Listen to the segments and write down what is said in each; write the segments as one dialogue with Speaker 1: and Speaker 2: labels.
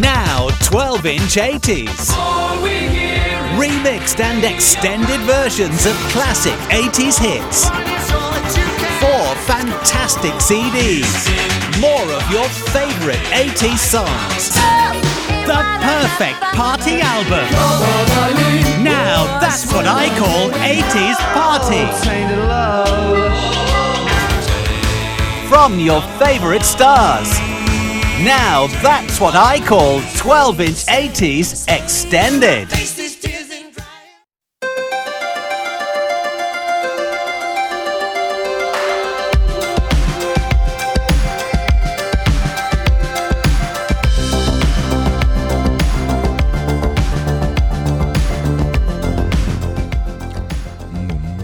Speaker 1: Now 12 inch 80s. Remixed and extended versions of classic 80s hits. Four fantastic CDs. More of your favorite 80s songs. The perfect party album. Now that's what I call 80s party. From your favorite stars. Now that's what I call 12 inch 80s extended.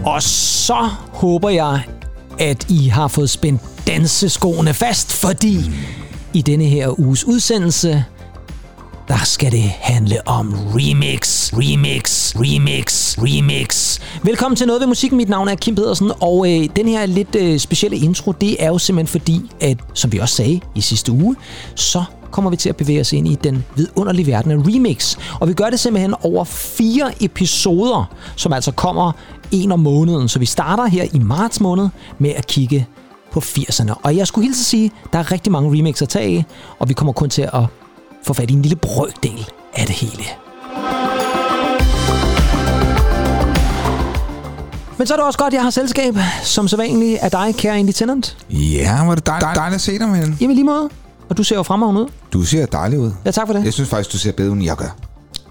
Speaker 2: Og så håber jeg, at I har fået spændt danseskoene fast, fordi i denne her uges udsendelse, der skal det handle om remix, remix, remix, remix. Velkommen til Noget ved Musikken. Mit navn er Kim Pedersen, og øh, den her lidt øh, specielle intro, det er jo simpelthen fordi, at som vi også sagde i sidste uge, så kommer vi til at bevæge os ind i den vidunderlige verden af remix. Og vi gør det simpelthen over fire episoder, som altså kommer en om måneden. Så vi starter her i marts måned med at kigge på 80'erne. Og jeg skulle hilse at sige, der er rigtig mange remixer at tage af, og vi kommer kun til at få fat i en lille brøkdel af det hele. Men så er det også godt, at jeg har selskab, som så vanligt er dig, kære Andy Tennant.
Speaker 3: Ja, er det dejligt, dejligt at se dig, men
Speaker 2: Jamen lige måde. Og du ser jo fremragende ud.
Speaker 3: du ser dejlig ud.
Speaker 2: Ja, tak for det.
Speaker 3: Jeg synes faktisk, du ser bedre ud, end jeg gør.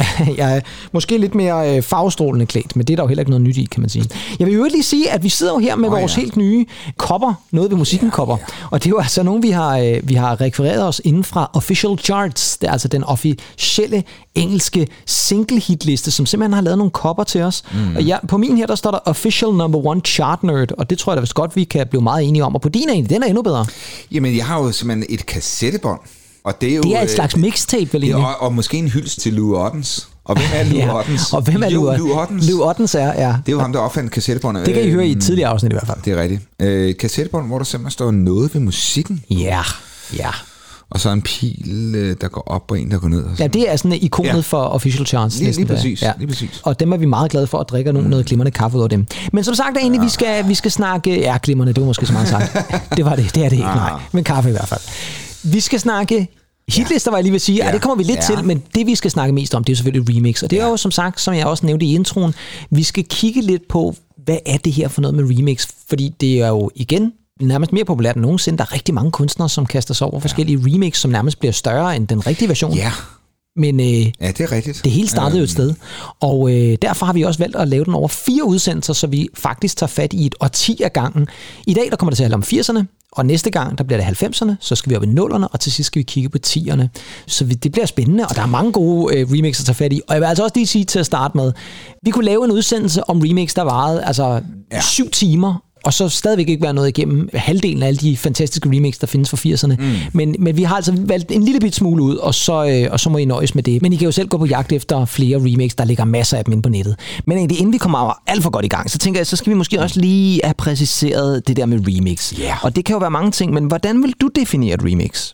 Speaker 2: jeg er måske lidt mere øh, farvestrålende klædt, men det er der jo heller ikke noget nyt i, kan man sige. Jeg vil jo lige sige, at vi sidder jo her med oh, vores
Speaker 3: ja.
Speaker 2: helt nye kopper, noget ved musikken kopper. Og det er jo altså nogle, vi har, øh, vi har rekvireret os inden fra Official Charts. Det er altså den officielle engelske single hitliste, som simpelthen har lavet nogle kopper til os. Mm. Og ja, på min her, der står der Official Number One Chart Nerd, og det tror jeg da vist godt, vi kan blive meget enige om. Og på din egentlig, den er endnu bedre.
Speaker 3: Jamen, jeg har jo simpelthen et kassettebånd. Og det er jo...
Speaker 2: Det er et
Speaker 3: øh,
Speaker 2: slags mixtape, vel
Speaker 3: Ja,
Speaker 2: egentlig?
Speaker 3: og, og måske en hyldest til Lou Ottens. Og hvem er Lou
Speaker 2: Ja,
Speaker 3: Ottens?
Speaker 2: Og hvem er Lou,
Speaker 3: Lou Ottens?
Speaker 2: Lou Ottens er, ja.
Speaker 3: Det er jo ham, der opfandt kassettebåndet.
Speaker 2: Det kan I høre i et
Speaker 3: Øhm,
Speaker 2: tidligere afsnit i hvert fald.
Speaker 3: Det er rigtigt. Øh, et kassettebånd, hvor der simpelthen står noget ved musikken.
Speaker 2: Ja, ja.
Speaker 3: Og så en pil, øh, der går op, og en, der går ned. Og
Speaker 2: Ja,
Speaker 3: sådan.
Speaker 2: det er sådan ikonet ja.
Speaker 3: Ja.
Speaker 2: for Official Charts.
Speaker 3: Lige-
Speaker 2: næsten
Speaker 3: lige
Speaker 2: der.
Speaker 3: præcis,
Speaker 2: Ja.
Speaker 3: lige præcis.
Speaker 2: Og dem er vi meget glade for at drikke nogen noget glimrende kaffe ud af dem. Men som sagt, er egentlig, vi skal, vi skal snakke... Ja, glimrende, det var måske så meget sagt. det var det, det er det ikke,
Speaker 3: Ah.
Speaker 2: nej. Men kaffe i hvert fald. Vi skal snakke Hitlister var jeg lige ved at sige, ja.
Speaker 3: Ja.
Speaker 2: det kommer vi lidt
Speaker 3: Ja.
Speaker 2: til, men det vi skal snakke mest om, det er selvfølgelig remix. Og det er jo som sagt, som jeg også nævnte i introen, vi skal kigge lidt på, hvad er det her for noget med remix? Fordi det er jo igen nærmest mere populært end nogensinde. Der er rigtig mange kunstnere, som kaster sig over forskellige remix, som nærmest bliver større end den rigtige version.
Speaker 3: Ja,
Speaker 2: Men øh,
Speaker 3: ja, det er rigtigt.
Speaker 2: det hele startede jo et sted, og øh, derfor har vi også valgt at lave den over fire udsendelser, så vi faktisk tager fat i et årti af gangen. I dag der kommer det til at handle om 80'erne, og næste gang der bliver det 90'erne, så skal vi op i 0'erne, og til sidst skal vi kigge på 10'erne. Så vi, det bliver spændende, og der er mange gode øh, remixer at tage fat i. Og jeg vil altså også lige sige til at starte med, vi kunne lave en udsendelse om remix, der varede altså ja. Syv timer, og så stadigvæk ikke være noget igennem halvdelen af alle de fantastiske remix, der findes fra 80'erne. Mm. Men, men vi har altså valgt en lille bit smule ud, og så, øh, og så må I nøjes med det. Men I kan jo selv gå på jagt efter flere remix, der ligger masser af dem inde på nettet. Men egentlig, inden vi kommer alt for godt i gang, så tænker jeg, så skal vi måske også lige have præciseret det der med remix.
Speaker 3: Ja.
Speaker 2: Og det kan jo være mange ting, men hvordan vil du definere et remix?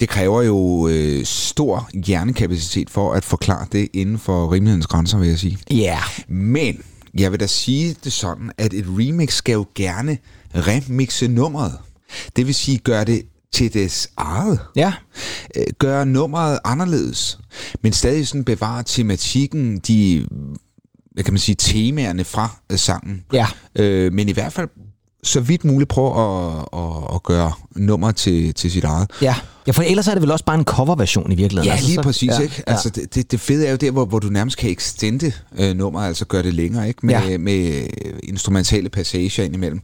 Speaker 3: Det kræver jo øh, stor hjernekapacitet for at forklare det inden for rimelighedens grænser, vil jeg sige.
Speaker 2: Ja. Yeah.
Speaker 3: Men jeg vil da sige det sådan, at et remix skal jo gerne remixe nummeret. Det vil sige, gøre det til dets eget.
Speaker 2: Ja.
Speaker 3: Øh, Gøre nummeret anderledes, men stadig sådan bevare tematikken, de hvad kan man sige, temaerne fra øh, sangen.
Speaker 2: Ja.
Speaker 3: Øh, men i hvert fald så vidt muligt prøve at, at, at gøre nummer til, til sit eget.
Speaker 2: Ja. ja, for ellers er det vel også bare en coverversion i virkeligheden.
Speaker 3: Ja,
Speaker 2: Altså,
Speaker 3: lige
Speaker 2: så-
Speaker 3: præcis,
Speaker 2: ja,
Speaker 3: ikke? Altså, det, det, det fede er jo der, hvor, hvor du nærmest kan extende øh, nummer, altså gøre det længere, ikke? Med,
Speaker 2: Ja.
Speaker 3: ja. med instrumentale passager indimellem.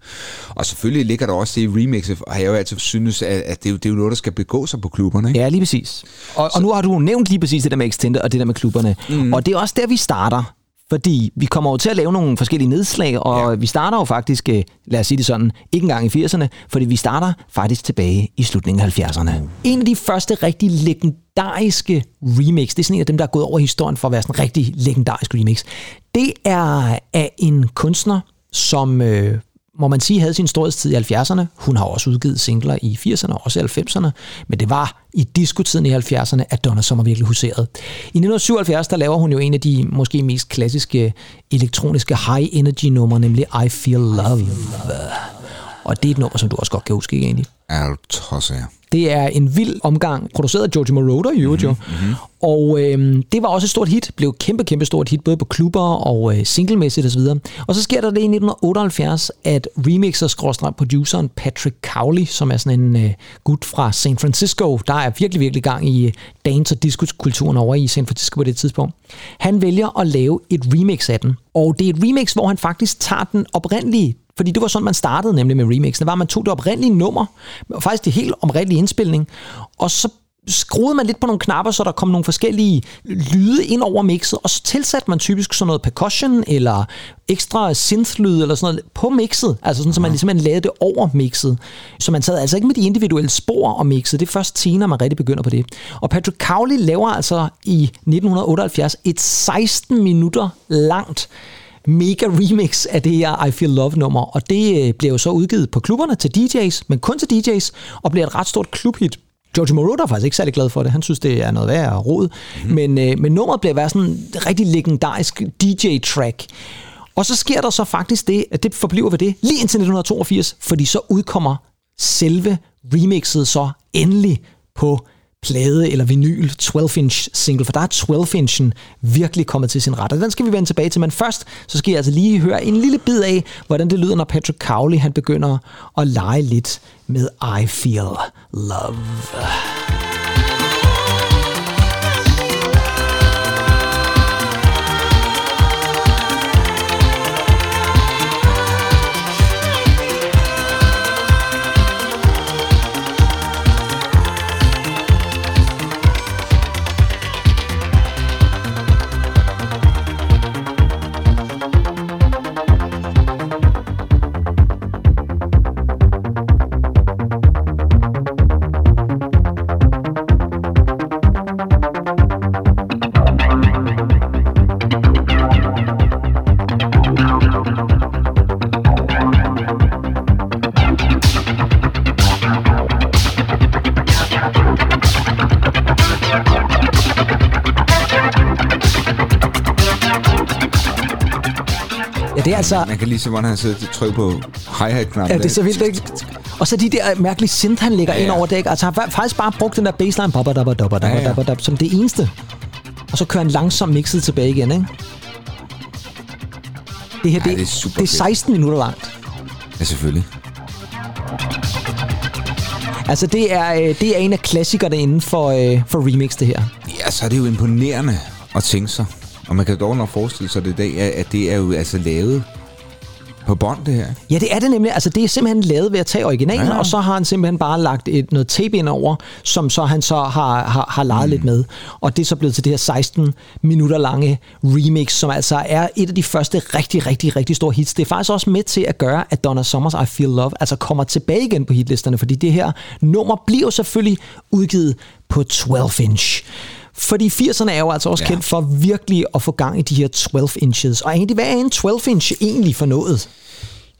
Speaker 3: Og selvfølgelig ligger der også det i remixet, og jeg jo altid synes, at, at det, er jo, det er jo noget, der skal begå sig på klubberne, ikke?
Speaker 2: Ja, lige præcis. Og, og nu har du nævnt lige præcis det der med Extended og det der med klubberne. Mm. Og det er også der, vi starter. Fordi vi kommer jo til at lave nogle forskellige nedslag, og ja. vi starter jo faktisk, øh, lad os sige det sådan, ikke engang i 80'erne, fordi vi starter faktisk tilbage i slutningen af 70'erne. Mm. En af de første rigtig legendariske remix, det er sådan en af dem, der er gået over historien for at være sådan en rigtig legendarisk remix, det er af en kunstner, som øh, må man sige, havde sin storhedstid i 70'erne. Hun har også udgivet singler i 80'erne og også i 90'erne, men det var i diskotiden i 70'erne, at Donna Summer virkelig huserede. I 1977, der laver hun jo en af de måske mest klassiske elektroniske high energy numre, nemlig I Feel Love. I feel love. Og det er et nummer, som du også godt kan huske, ikke egentlig?
Speaker 3: Er tosser,
Speaker 2: Det er en vild omgang, produceret af George Moroder i øvrigt mm-hmm. jo. Mhm. Og øh, det var også et stort hit, blev kæmpe, kæmpe stort hit, både på klubber og øh, singlemæssigt osv. Og så sker der det i 1978, at remixer produceren Patrick Cowley, som er sådan en øh, gut fra San Francisco, der er virkelig, virkelig gang i øh, dance- og disco-kulturen over i San Francisco på det tidspunkt. Han vælger at lave et remix af den. Og det er et remix, hvor han faktisk tager den oprindelige fordi det var sådan, man startede nemlig med remixen. Det var, man tog det oprindelige nummer, faktisk det helt oprindelige indspilning, og så skruede man lidt på nogle knapper, så der kom nogle forskellige lyde ind over mixet, og så tilsatte man typisk sådan noget percussion eller ekstra synth-lyd eller sådan noget på mixet, altså sådan, så man ligesom lavede det over mixet. Så man sad altså ikke med de individuelle spor og mixet, det er først senere, man rigtig begynder på det. Og Patrick Cowley laver altså i 1978 et 16 minutter langt mega remix af det her I Feel Love nummer, og det øh, bliver jo så udgivet på klubberne til DJ's, men kun til DJ's, og bliver et ret stort klubhit. George Moroder er faktisk ikke særlig glad for det. Han synes, det er noget værd at rod. Mm-hmm. Men, øh, men nummeret bliver været sådan en rigtig legendarisk DJ-track. Og så sker der så faktisk det, at det forbliver ved det lige indtil 1982, fordi så udkommer selve remixet så endelig på plade eller vinyl 12-inch single, for der er 12-inchen virkelig kommet til sin ret, og den skal vi vende tilbage til, men først så skal jeg altså lige høre en lille bid af, hvordan det lyder, når Patrick Cowley han begynder at lege lidt med I Feel Love.
Speaker 3: Altså... Man kan lige se, hvordan han sidder og trykker på hi-hat-knappen.
Speaker 2: Ja, det er så vildt, ikke? Og så de der mærkelige synth, han lægger ja, ja. ind over det, ikke? Altså, han har faktisk bare brugt den der baseline, baba, dabba, dabba, dabba, ja, ja. som det eneste. Og så kører han langsomt mixet tilbage igen, ikke? Det her, ja, det, det, er super det er 16 fedt. minutter langt.
Speaker 3: Ja, selvfølgelig.
Speaker 2: Altså, det er, øh, det er en af klassikerne inden for, øh, for remix, det her.
Speaker 3: Ja, så er det jo imponerende at tænke sig. Og man kan dog nok forestille sig det i dag, at det er jo altså lavet på bånd, det her?
Speaker 2: Ja, det er det nemlig. Altså, det er simpelthen lavet ved at tage originalen, ja. og så har han simpelthen bare lagt et, noget tape ind over, som så han så har, har, har leget mm. lidt med. Og det er så blevet til det her 16 minutter lange remix, som altså er et af de første rigtig, rigtig, rigtig store hits. Det er faktisk også med til at gøre, at Donna Summers I Feel Love altså kommer tilbage igen på hitlisterne, fordi det her nummer bliver selvfølgelig udgivet på 12 inch. Fordi 80'erne er jo altså også ja. kendt for virkelig at få gang i de her 12 inches. Og egentlig, hvad er en 12 inch egentlig for noget?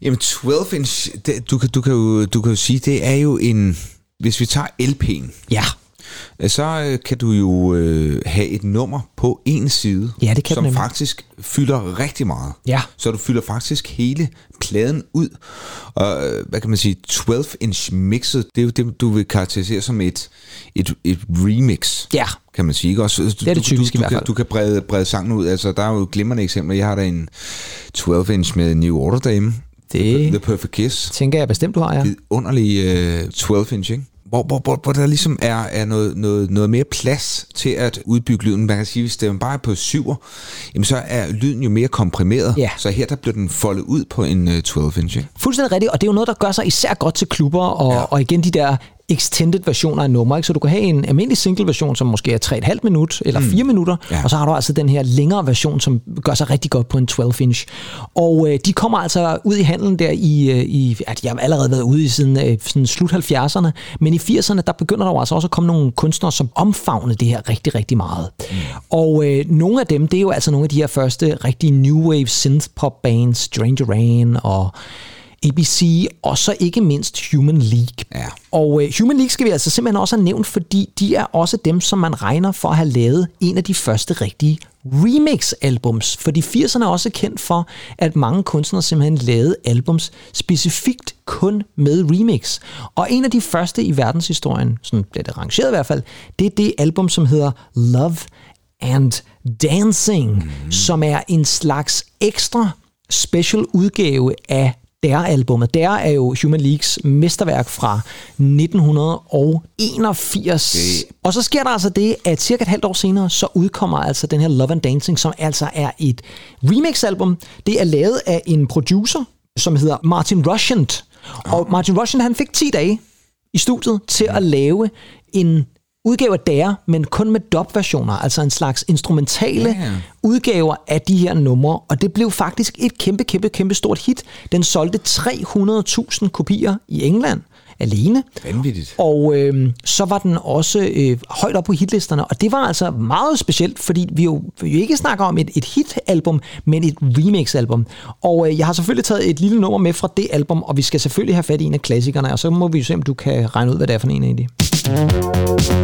Speaker 3: Jamen 12 inch, det, du, kan, du, kan jo, du kan jo sige, det er jo en... Hvis vi tager LP'en.
Speaker 2: Ja
Speaker 3: så øh, kan du jo øh, have et nummer på en side,
Speaker 2: ja, det kan
Speaker 3: som faktisk fylder rigtig meget.
Speaker 2: Ja.
Speaker 3: Så du fylder faktisk hele pladen ud. Og øh, hvad kan man sige, 12-inch mixet, det er jo det, du vil karakterisere som et, et, et remix.
Speaker 2: Ja.
Speaker 3: Kan man sige. Også,
Speaker 2: du, det er det typisk
Speaker 3: du, du,
Speaker 2: i hvert fald.
Speaker 3: Du, du kan brede, brede sangen ud. Altså, der er jo glimrende eksempler. Jeg har da en 12-inch med New Order Dame.
Speaker 2: Det
Speaker 3: The Perfect Kiss.
Speaker 2: tænker jeg bestemt, du har, ja.
Speaker 3: Underlig uh, 12-inch, ikke? Hvor, hvor, hvor, hvor der ligesom er, er noget, noget, noget mere plads til at udbygge lyden. Man kan sige, hvis det bare er på syver, jamen så er lyden jo mere komprimeret.
Speaker 2: Ja.
Speaker 3: Så her der bliver den foldet ud på en 12-inch. Øh,
Speaker 2: Fuldstændig rigtigt, og det er jo noget, der gør sig især godt til klubber, og, ja. og igen de der extended versioner af nummer. Ikke? Så du kan have en almindelig single version, som måske er 3,5 minut eller 4 mm. minutter, ja. og så har du altså den her længere version, som gør sig rigtig godt på en 12 inch. Og øh, de kommer altså ud i handelen der i, øh, i at de har allerede været ude i siden øh, sådan slut 70'erne, men i 80'erne, der begynder der jo altså også at komme nogle kunstnere, som omfavner det her rigtig, rigtig meget. Mm. Og øh, nogle af dem, det er jo altså nogle af de her første rigtige new wave synth pop bands, Strange Rain og ABC og så ikke mindst Human League.
Speaker 3: Ja.
Speaker 2: Og øh, Human League skal vi altså simpelthen også have nævnt, fordi de er også dem, som man regner for at have lavet en af de første rigtige remix-albums. Fordi 80'erne er også kendt for, at mange kunstnere simpelthen lavede albums specifikt kun med remix. Og en af de første i verdenshistorien, sådan bliver det rangeret i hvert fald, det er det album, som hedder Love and Dancing, mm. som er en slags ekstra special udgave af der-albummet. Der er jo Human Leagues mesterværk fra 1981. Okay. Og så sker der altså det, at cirka et halvt år senere, så udkommer altså den her Love and Dancing, som altså er et remix-album. Det er lavet af en producer, som hedder Martin Rushent. Og Martin Rushent, han fik 10 dage i studiet til at lave en udgave af der, men kun med dub-versioner, altså en slags instrumentale ja. udgaver af de her numre, og det blev faktisk et kæmpe, kæmpe, kæmpe stort hit. Den solgte 300.000 kopier i England alene.
Speaker 3: Vanvittigt.
Speaker 2: Og øh, så var den også øh, højt op på hitlisterne, og det var altså meget specielt, fordi vi jo, vi jo ikke snakker om et, et hit-album, men et remix-album. Og øh, jeg har selvfølgelig taget et lille nummer med fra det album, og vi skal selvfølgelig have fat i en af klassikerne, og så må vi jo se, om du kan regne ud, hvad det er for en af de. Og så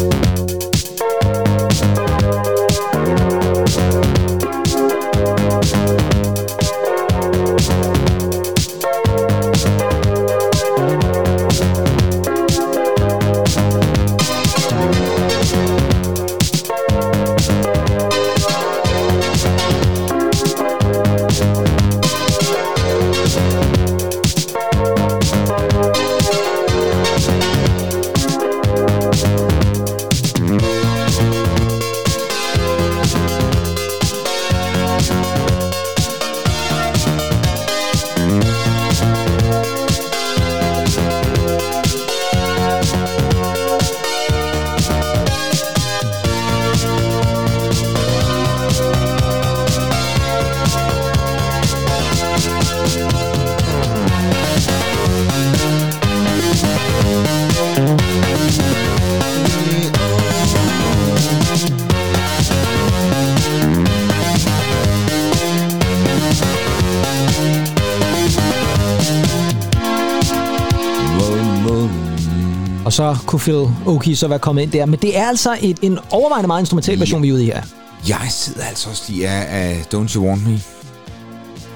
Speaker 2: kunne Phil Oakey så være kommet ind der. Men det er altså et, en overvejende meget instrumental version, ja. vi er ude i her.
Speaker 3: Jeg sidder altså også lige af, af Don't You Want Me.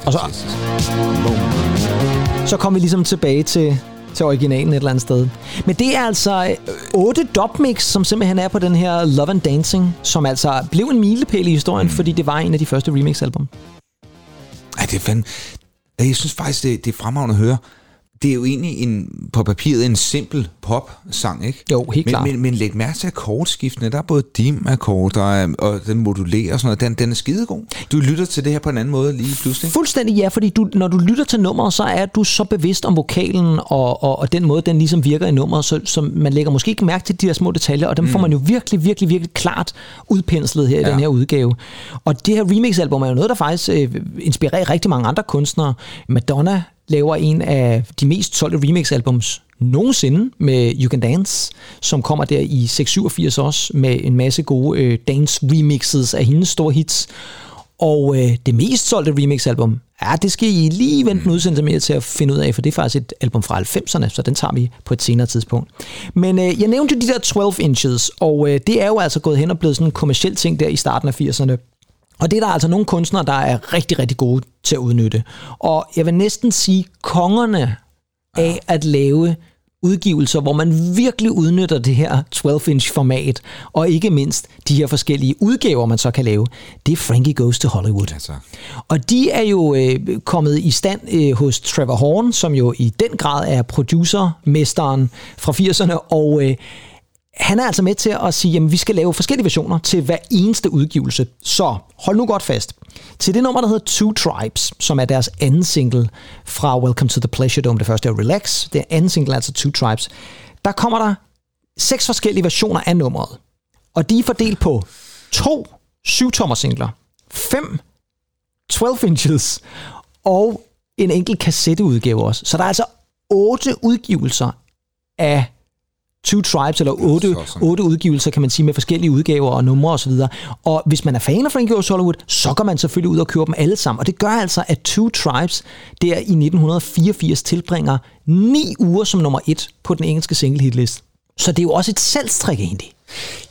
Speaker 2: Og så, så kommer vi ligesom tilbage til, til originalen et eller andet sted. Men det er altså otte dubmix, som simpelthen er på den her Love and Dancing, som altså blev en milepæl i historien, mm. fordi det var en af de første remix-album.
Speaker 3: Ej, det er fandme... Jeg synes faktisk, det, det er fremragende at høre det er jo egentlig en, på papiret en simpel pop-sang, ikke?
Speaker 2: Jo, helt
Speaker 3: men,
Speaker 2: klart.
Speaker 3: Men, men læg mærke til akkordskiftene. Der er både dim-akkord og, og den modulerer og sådan noget. Den, den er skidegod. Du lytter til det her på en anden måde lige pludselig.
Speaker 2: Fuldstændig ja, fordi du, når du lytter til nummeret, så er du så bevidst om vokalen og, og, og den måde, den ligesom virker i nummeret, så, så man lægger måske ikke mærke til de her små detaljer, og dem mm. får man jo virkelig, virkelig, virkelig klart udpenslet her i ja. den her udgave. Og det her remix-album er jo noget, der faktisk øh, inspirerer rigtig mange andre kunstnere. Madonna laver en af de mest solgte remix-albums nogensinde med You Can Dance, som kommer der i 687 også med en masse gode øh, dance-remixes af hendes store hits. Og øh, det mest solgte remix-album, ja, det skal I lige vente en udsendelse mere til at finde ud af, for det er faktisk et album fra 90'erne, så den tager vi på et senere tidspunkt. Men øh, jeg nævnte jo de der 12 inches, og øh, det er jo altså gået hen og blevet sådan en kommersiel ting der i starten af 80'erne. Og det er der altså nogle kunstnere, der er rigtig, rigtig gode til at udnytte. Og jeg vil næsten sige kongerne af at lave udgivelser, hvor man virkelig udnytter det her 12-inch format, og ikke mindst de her forskellige udgaver, man så kan lave, det er Frankie Goes to Hollywood. Ja, og de er jo øh, kommet i stand øh, hos Trevor Horn, som jo i den grad er producermesteren fra 80'erne, og øh, han er altså med til at sige, at vi skal lave forskellige versioner til hver eneste udgivelse. Så hold nu godt fast. Til det nummer, der hedder Two Tribes, som er deres anden single fra Welcome to the Pleasure Dome, det første er Relax, det er anden single er altså Two Tribes, der kommer der seks forskellige versioner af nummeret. Og de er fordelt på to 7-tommer singler, fem 12 inches og en enkelt kassetteudgave også. Så der er altså otte udgivelser af Two Tribes, eller otte, otte udgivelser, kan man sige, med forskellige udgaver og numre osv. Og, og hvis man er fan af Frankie Goes Hollywood, så går man selvfølgelig ud og køber dem alle sammen. Og det gør altså, at Two Tribes der i 1984 tilbringer ni uger som nummer et på den engelske single hitlist. Så det er jo også et salgstrik egentlig.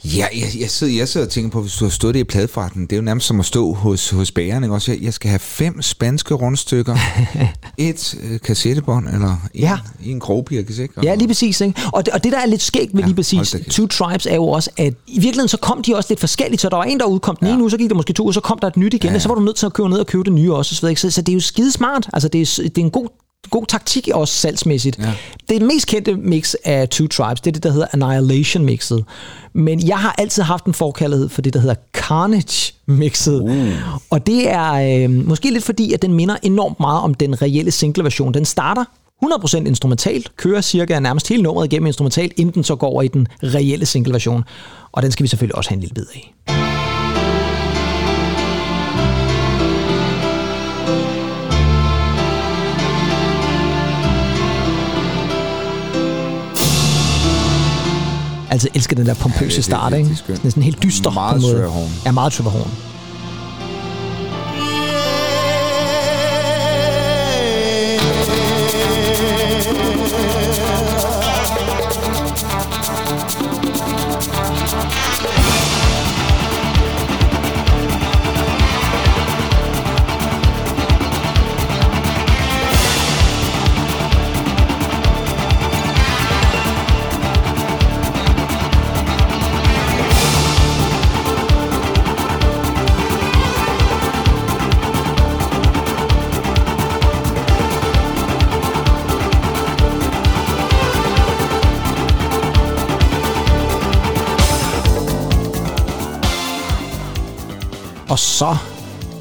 Speaker 3: Ja, jeg, jeg, sidder, jeg sidder og tænker på, hvis du har stået det i pladeforretningen, det er jo nærmest som at stå hos, hos bageren, ikke? Også, jeg, jeg skal have fem spanske rundstykker, et øh, kassettebånd, eller en, ja. en krogbirkes, ikke?
Speaker 2: Og, ja, lige præcis. Ikke? Og, det, og det, der er lidt skægt ved ja, lige præcis Two Tribes, er jo også, at i virkeligheden så kom de også lidt forskelligt, så der var en, der udkom den ja. ene uge, så gik der måske to, og så kom der et nyt igen, ja. og så var du nødt til at købe ned og købe det nye også. Så, så, så det er jo skide smart. Altså, det er, det er en god god taktik også salgsmæssigt. Ja. Det mest kendte mix af Two Tribes, det er det, der hedder Annihilation mixet. Men jeg har altid haft en forkærlighed for det, der hedder Carnage mixet. Uh. Og det er øh, måske lidt fordi, at den minder enormt meget om den reelle single-version. Den starter 100% instrumentalt, kører cirka nærmest hele nummeret igennem instrumentalt, inden den så går over i den reelle single-version. Og den skal vi selvfølgelig også have en lille bid af. Altså elsker den der pompøse ja, start, ikke? Det er sådan helt dyster
Speaker 3: meget på en måde.
Speaker 2: Ja, meget Trevor Horn.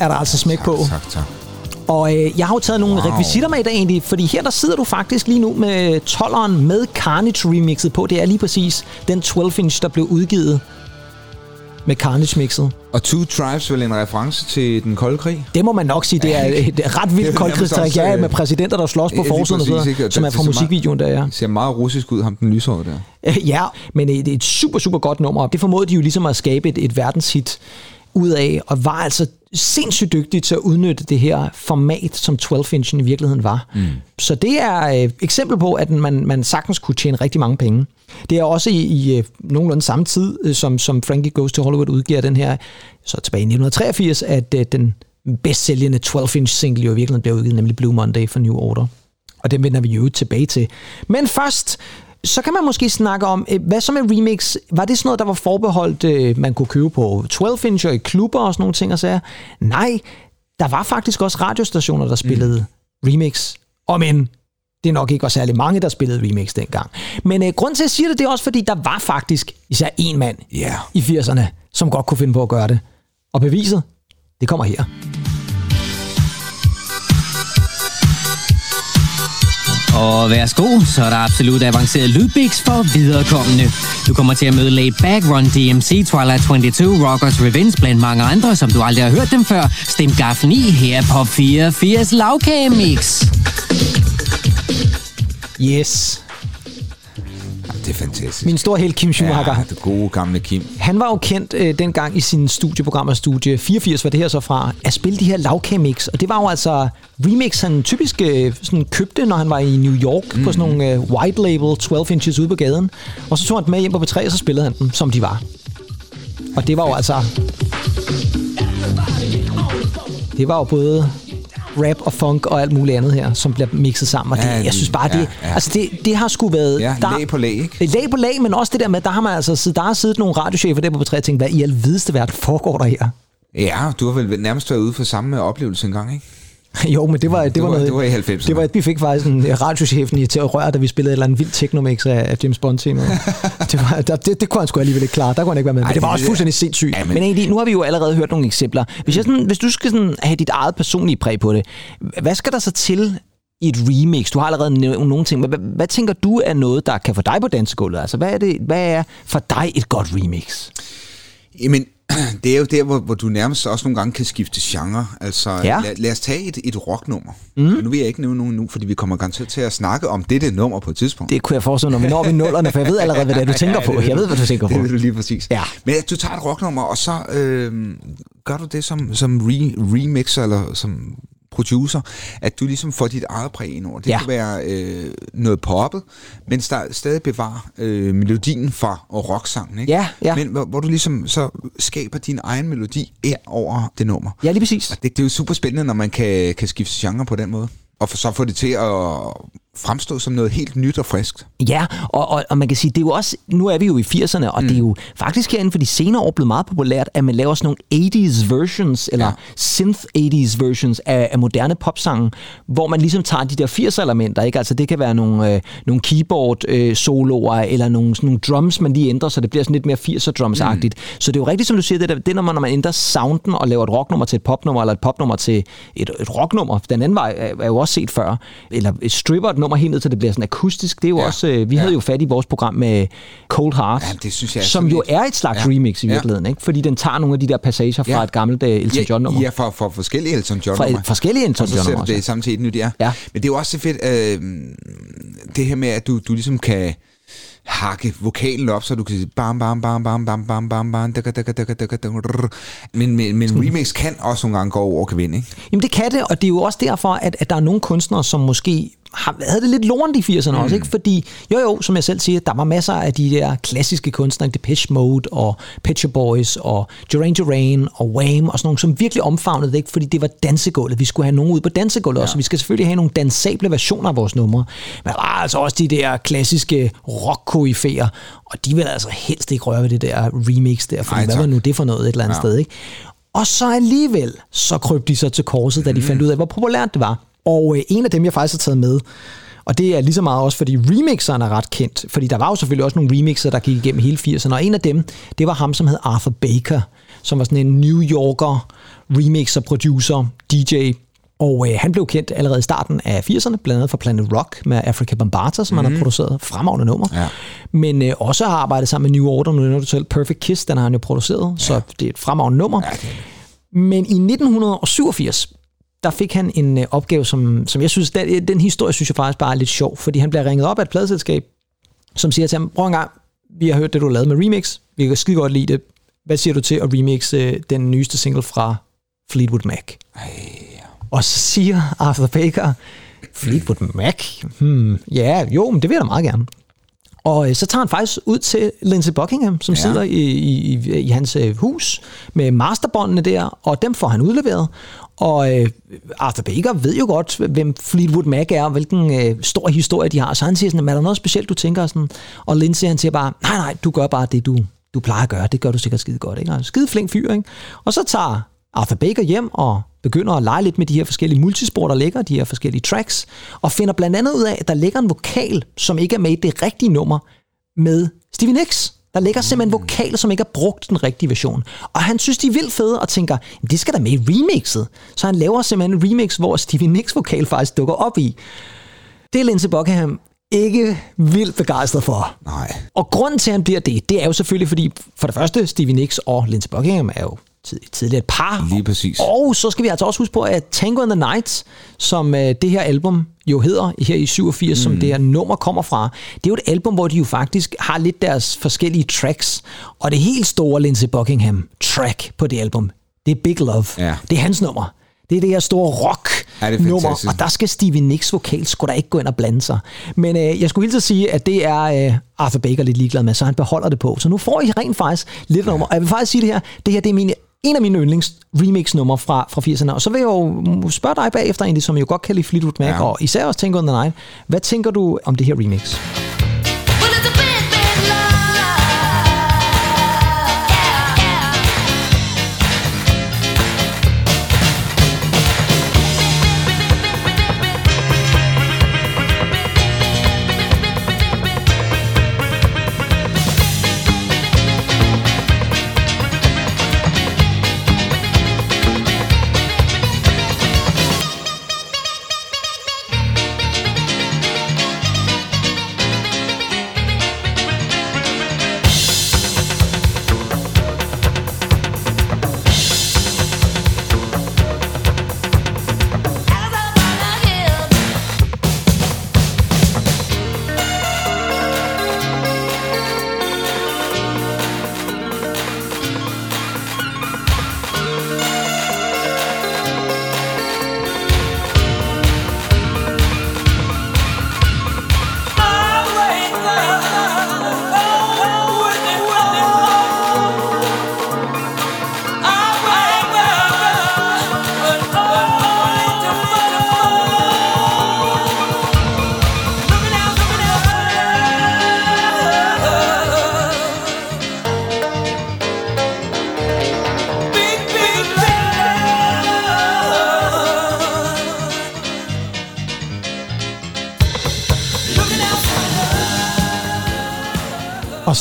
Speaker 2: Er der altså smæk
Speaker 3: tak,
Speaker 2: på.
Speaker 3: Tak, tak.
Speaker 2: Og øh, jeg har jo taget nogle wow. rekvisitter med i dag egentlig, fordi her der sidder du faktisk lige nu med 12'eren med Carnage remixet på. Det er lige præcis den 12-inch, der blev udgivet med Carnage-mixet.
Speaker 3: Og Two Tribes vel en reference til den kolde krig?
Speaker 2: Det må man nok sige. Det er et ret vildt koldkrigstræk. Ja, med præsidenter, der slås på forsiden og sådan noget, som er fra musikvideoen der, ja.
Speaker 3: Det ser meget russisk ud, ham den lyshårede der.
Speaker 2: Ja, men det er et super, super godt nummer. Det formåede de jo ligesom at skabe et, et verdenshit ud af, og var altså sindssygt dygtig til at udnytte det her format, som 12-inchen i virkeligheden var. Mm. Så det er et øh, eksempel på, at man, man sagtens kunne tjene rigtig mange penge. Det er også i, i øh, nogenlunde samme tid, øh, som, som Frankie Goes to Hollywood udgiver den her, så tilbage i 1983, at den bedst sælgende 12-inch single jo i virkeligheden bliver udgivet, nemlig Blue Monday for New Order. Og den vender vi jo tilbage til. Men først så kan man måske snakke om, øh, hvad så med remix? Var det sådan noget, der var forbeholdt, øh, man kunne købe på 12-inch og i klubber og sådan nogle ting og sager? Nej, der var faktisk også radiostationer, der spillede mm. remix. Og men, det er nok ikke også særlig mange, der spillede remix dengang. Men øh, grund til, at jeg siger det, det er også, fordi der var faktisk især en mand
Speaker 3: yeah.
Speaker 2: i 80'erne, som godt kunne finde på at gøre det. Og beviset, det kommer her.
Speaker 4: Og værsgo, så er der absolut avanceret lydbiks for viderekommende. Du kommer til at møde Laid Back, Run DMC, Twilight 22, Rockers Revenge blandt mange andre, som du aldrig har hørt dem før. Stem gaffen i her på 84 lavkagemix.
Speaker 2: Yes
Speaker 3: det er fantastisk.
Speaker 2: Min store held, Kim Schumacher.
Speaker 3: Ja, det gode gamle Kim.
Speaker 2: Han var jo kendt øh, dengang i sine studieprogrammer, Studie 84 var det her så fra, at spille de her lavkagemix. Og det var jo altså remix, han typisk øh, sådan, købte, når han var i New York mm. på sådan nogle øh, white label 12 inches ude på gaden. Og så tog han dem med hjem på B3, og så spillede han dem, som de var. Og det var jo altså... Det var jo både rap og funk og alt muligt andet her, som bliver mixet sammen. Og det, ja, jeg synes bare, ja, det, ja. Altså det, det har sgu været...
Speaker 3: Ja, der, lag på lag, ikke?
Speaker 2: Lag på lag, men også det der med, der har man altså der har siddet nogle radiochefer der på B3 og tænkt, hvad i alvideste verden foregår der her?
Speaker 3: Ja, du har vel nærmest været ude for samme oplevelse engang, ikke?
Speaker 2: jo, men det var, det,
Speaker 3: det
Speaker 2: var, var noget...
Speaker 3: Det var i 90'erne.
Speaker 2: Det var, vi fik faktisk en radiochefen i til at røre, da vi spillede et eller andet vildt technomix af, af James Bond tema. det, var, det, det, kunne han sgu alligevel ikke klare. Der kunne han ikke være med. Ej, men det var også fuldstændig sindssygt. Ja, men... men egentlig, nu har vi jo allerede hørt nogle eksempler. Hvis, jeg sådan, hvis du skal sådan have dit eget personlige præg på det, hvad skal der så til i et remix? Du har allerede nævnt nogle ting, men hvad, hvad tænker du er noget, der kan få dig på dansegulvet? Altså, hvad er, det, hvad er for dig et godt remix?
Speaker 3: Jamen, det er jo der, hvor, hvor du nærmest også nogle gange kan skifte genre. Altså,
Speaker 2: Ja.
Speaker 3: lad, lad os tage et, et rocknummer. Mm. Nu vil jeg ikke nævne nogen nu, fordi vi kommer garanteret til at snakke om dette nummer på et tidspunkt.
Speaker 2: Det kunne jeg forestille mig, når vi når vi nullerne, for jeg ved allerede, hvad det er, du tænker på. Jeg ved, hvad du tænker på.
Speaker 3: Det ved du lige præcis.
Speaker 2: Ja.
Speaker 3: Men du tager et rocknummer, og så øh, gør du det som, som re, remixer, eller som producer, at du ligesom får dit eget præg ind over. Det
Speaker 2: Ja.
Speaker 3: kan være øh, noget poppet, men der stadig bevarer øh, melodien fra rocksangen, ikke?
Speaker 2: Ja, ja.
Speaker 3: Men hvor, hvor du ligesom så skaber din egen melodi ind over det nummer.
Speaker 2: Ja, lige præcis.
Speaker 3: Det, det er jo super spændende, når man kan, kan skifte genre på den måde. Og for, så få det til at fremstå som noget helt nyt og friskt.
Speaker 2: Ja, og, og, og man kan sige, det er jo også, nu er vi jo i 80'erne, og mm. det er jo faktisk her inden for de senere år blevet meget populært, at man laver sådan nogle 80's versions, eller ja. synth 80's versions af, af moderne popsange, hvor man ligesom tager de der 80'er elementer, ikke? Altså det kan være nogle, øh, nogle keyboard øh, soloer, eller nogle, sådan nogle drums, man lige ændrer, så det bliver sådan lidt mere 80'er drums-agtigt. Mm. Så det er jo rigtigt, som du siger, det, der, det når man, når man ændrer sounden og laver et rocknummer til et popnummer, eller et popnummer til et, et rocknummer. Den anden vej er, er jo også set før. Eller stripper nummer helt ned til det bliver sådan akustisk. Det er jo ja. Også, øh, vi ja. havde jo fat i vores program med Cold Heart,
Speaker 3: Ja, det synes jeg
Speaker 2: som jo er et slags
Speaker 3: Ja.
Speaker 2: remix i virkeligheden, ikke? fordi den tager nogle af de der passager fra
Speaker 3: Ja.
Speaker 2: et gammelt uh, Elton John-nummer.
Speaker 3: Ja, fra, fra forskellige Elton John
Speaker 2: Fra forskellige Elton
Speaker 3: Og så sætter det et nyt, ja.
Speaker 2: Ja.
Speaker 3: Men det er jo også så fedt, øh, det her med, at du, du ligesom kan hakke vokalen op, så du kan sige bam, bam, bam, bam, bam, bam, bam, bam, daka, daka, daka, daka, daka, men, men, men remix kan også nogle gange gå over og vinde, ikke?
Speaker 2: Jamen det kan det, og det er jo også derfor, at, at der er nogle kunstnere, som måske havde det lidt lorent i 80'erne mm. også, ikke? Fordi, jo jo, som jeg selv siger, der var masser af de der klassiske kunstnere, Depeche Mode og Pet Boys og Duran Duran og Wham og sådan nogle, som virkelig omfavnede det, ikke? Fordi det var dansegulvet. Vi skulle have nogen ud på dansegulvet ja. også, så vi skal selvfølgelig have nogle dansable versioner af vores numre. Men der var altså også de der klassiske rock og de vil altså helst ikke røre ved det der remix der, for hvad
Speaker 3: tak.
Speaker 2: var nu det for noget et eller andet ja.
Speaker 3: Ja.
Speaker 2: sted, ikke? Og så alligevel, så kryb de så til korset, da de fandt ud af, hvor populært det var. Og øh, en af dem, jeg faktisk har taget med, og det er lige så meget også, fordi remixeren er ret kendt. Fordi der var jo selvfølgelig også nogle remixer, der gik igennem hele 80'erne. Og en af dem, det var ham, som hed Arthur Baker, som var sådan en New Yorker remixer, producer, DJ. Og øh, han blev kendt allerede i starten af 80'erne, blandt andet fra Planet Rock med Africa Bambaataa, som mm. han har produceret fremragende nummer.
Speaker 3: Ja.
Speaker 2: Men øh, også har arbejdet sammen med New Order, nu du selv Perfect Kiss, den har han jo produceret, ja. så det er et fremragende nummer.
Speaker 3: Ja, det er det.
Speaker 2: Men i 1987, der fik han en øh, opgave, som, som jeg synes, den, den historie synes jeg faktisk bare er lidt sjov, fordi han bliver ringet op af et pladselskab, som siger til ham, prøv en gang, vi har hørt det, du har lavet med remix, vi kan skide godt lide det, hvad siger du til at remixe øh, den nyeste single fra Fleetwood Mac? Og så siger Arthur Baker, Fleetwood Mac? Hmm, ja, jo, men det vil jeg da meget gerne. Og øh, så tager han faktisk ud til Lindsey Buckingham, som. Ja. sidder i, i, i, i hans øh, hus med masterbåndene der, og dem får han udleveret. Og øh, Arthur Baker ved jo godt, hvem Fleetwood Mac er, og hvilken øh, stor historie de har. Så han siger sådan, er der noget specielt, du tænker sådan? Og Lindsey han siger bare, nej, nej, du gør bare det, du, du plejer at gøre. Det gør du sikkert skide godt. Ikke? Og skide flink fyr, ikke? Og så tager Arthur Baker hjem og begynder at lege lidt med de her forskellige multispor, der ligger, de her forskellige tracks, og finder blandt andet ud af, at der ligger en vokal, som ikke er med i det rigtige nummer, med Stevie Nicks. Der ligger simpelthen en vokal, som ikke er brugt den rigtige version. Og han synes, de er vildt fede, og tænker, "Jamen, det skal der med i remixet. Så han laver simpelthen en remix, hvor Stevie Nicks vokal faktisk dukker op i. Det er Lindsey Buckingham ikke vildt begejstret for.
Speaker 3: Nej.
Speaker 2: Og grunden til, at han bliver det, det er jo selvfølgelig, fordi for det første, Stevie Nicks og Lindsey Buckingham er jo tidligere et par.
Speaker 3: Lige præcis.
Speaker 2: Og så skal vi altså også huske på, at Tango and the Nights, som øh, det her album jo hedder her i 87, mm. som det her nummer kommer fra, det er jo et album, hvor de jo faktisk har lidt deres forskellige tracks. Og det helt store Lindsey Buckingham track på det album, det er Big Love.
Speaker 3: Ja.
Speaker 2: Det er hans nummer. Det er det her store rock
Speaker 3: Ja, det er
Speaker 2: nummer, og der skal Stevie Nicks vokal skulle da ikke gå ind og blande sig. Men øh, jeg skulle hilse at sige, at det er øh, Arthur Baker lidt ligeglad med, så han beholder det på. Så nu får I rent faktisk lidt nummer. Og jeg vil faktisk sige det her, det her det er mine, en af mine yndlings remix numre fra, fra 80'erne. Og så vil jeg jo spørge dig bagefter egentlig, som jo godt kan lide Fleetwood Mac, ja. Og især også Tango on the Night. Hvad tænker du om det her remix?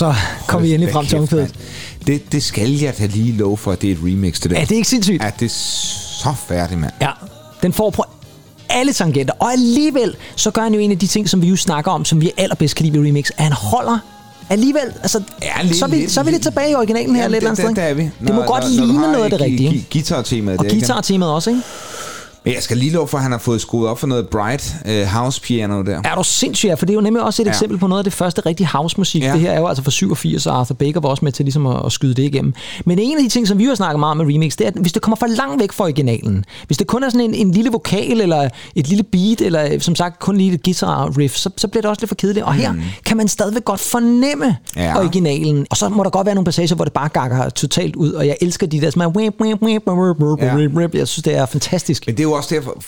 Speaker 2: Så kom vi endelig frem til omkvædet.
Speaker 3: Det, det skal jeg da lige love for, at det er et remix til det.
Speaker 2: Er det ikke sindssygt?
Speaker 3: Er det så færdigt, mand?
Speaker 2: Ja, den får på alle tangenter. Og alligevel, så gør han jo en af de ting, som vi jo snakker om, som vi allerbedst kan lide ved remix, at han holder alligevel, altså,
Speaker 3: Ja, lidt-
Speaker 2: så, er vi,
Speaker 3: lidt-
Speaker 2: så er vi lidt tilbage i originalen her,
Speaker 3: Jamen,
Speaker 2: lidt andet
Speaker 3: det,
Speaker 2: sted.
Speaker 3: det er vi.
Speaker 2: Det må
Speaker 3: Når-
Speaker 2: godt
Speaker 3: når- når
Speaker 2: ligne
Speaker 3: har
Speaker 2: noget af det rigtige.
Speaker 3: Guitar-temaet.
Speaker 2: Og
Speaker 3: der,
Speaker 2: guitar-temaet også, ikke?
Speaker 3: Men jeg skal lige love for, at han har fået skruet op for noget bright uh, house piano der.
Speaker 2: Er du sindssyg, ja, for det er jo nemlig også et ja.
Speaker 3: Ja.
Speaker 2: eksempel på noget af det første rigtige housemusik. Ja.
Speaker 3: Ja.
Speaker 2: Det her er jo altså fra 87, og Arthur Baker var også med til ligesom at, at skyde det igennem. Men en af de ting, som vi har snakket meget om med remix, det er, at hvis det kommer for langt væk fra originalen, hvis det kun er sådan en, en lille vokal, eller et lille beat, eller som sagt kun lige et guitar riff, så, så bliver det også lidt for kedeligt. Og her kan man stadigvæk godt fornemme ja.
Speaker 3: Ja.
Speaker 2: originalen. Og så må der godt være nogle passager, hvor det bare gakker totalt ud, og jeg elsker de der sådan, jeg synes, det er fantastisk.
Speaker 3: Men det er jo også derfor,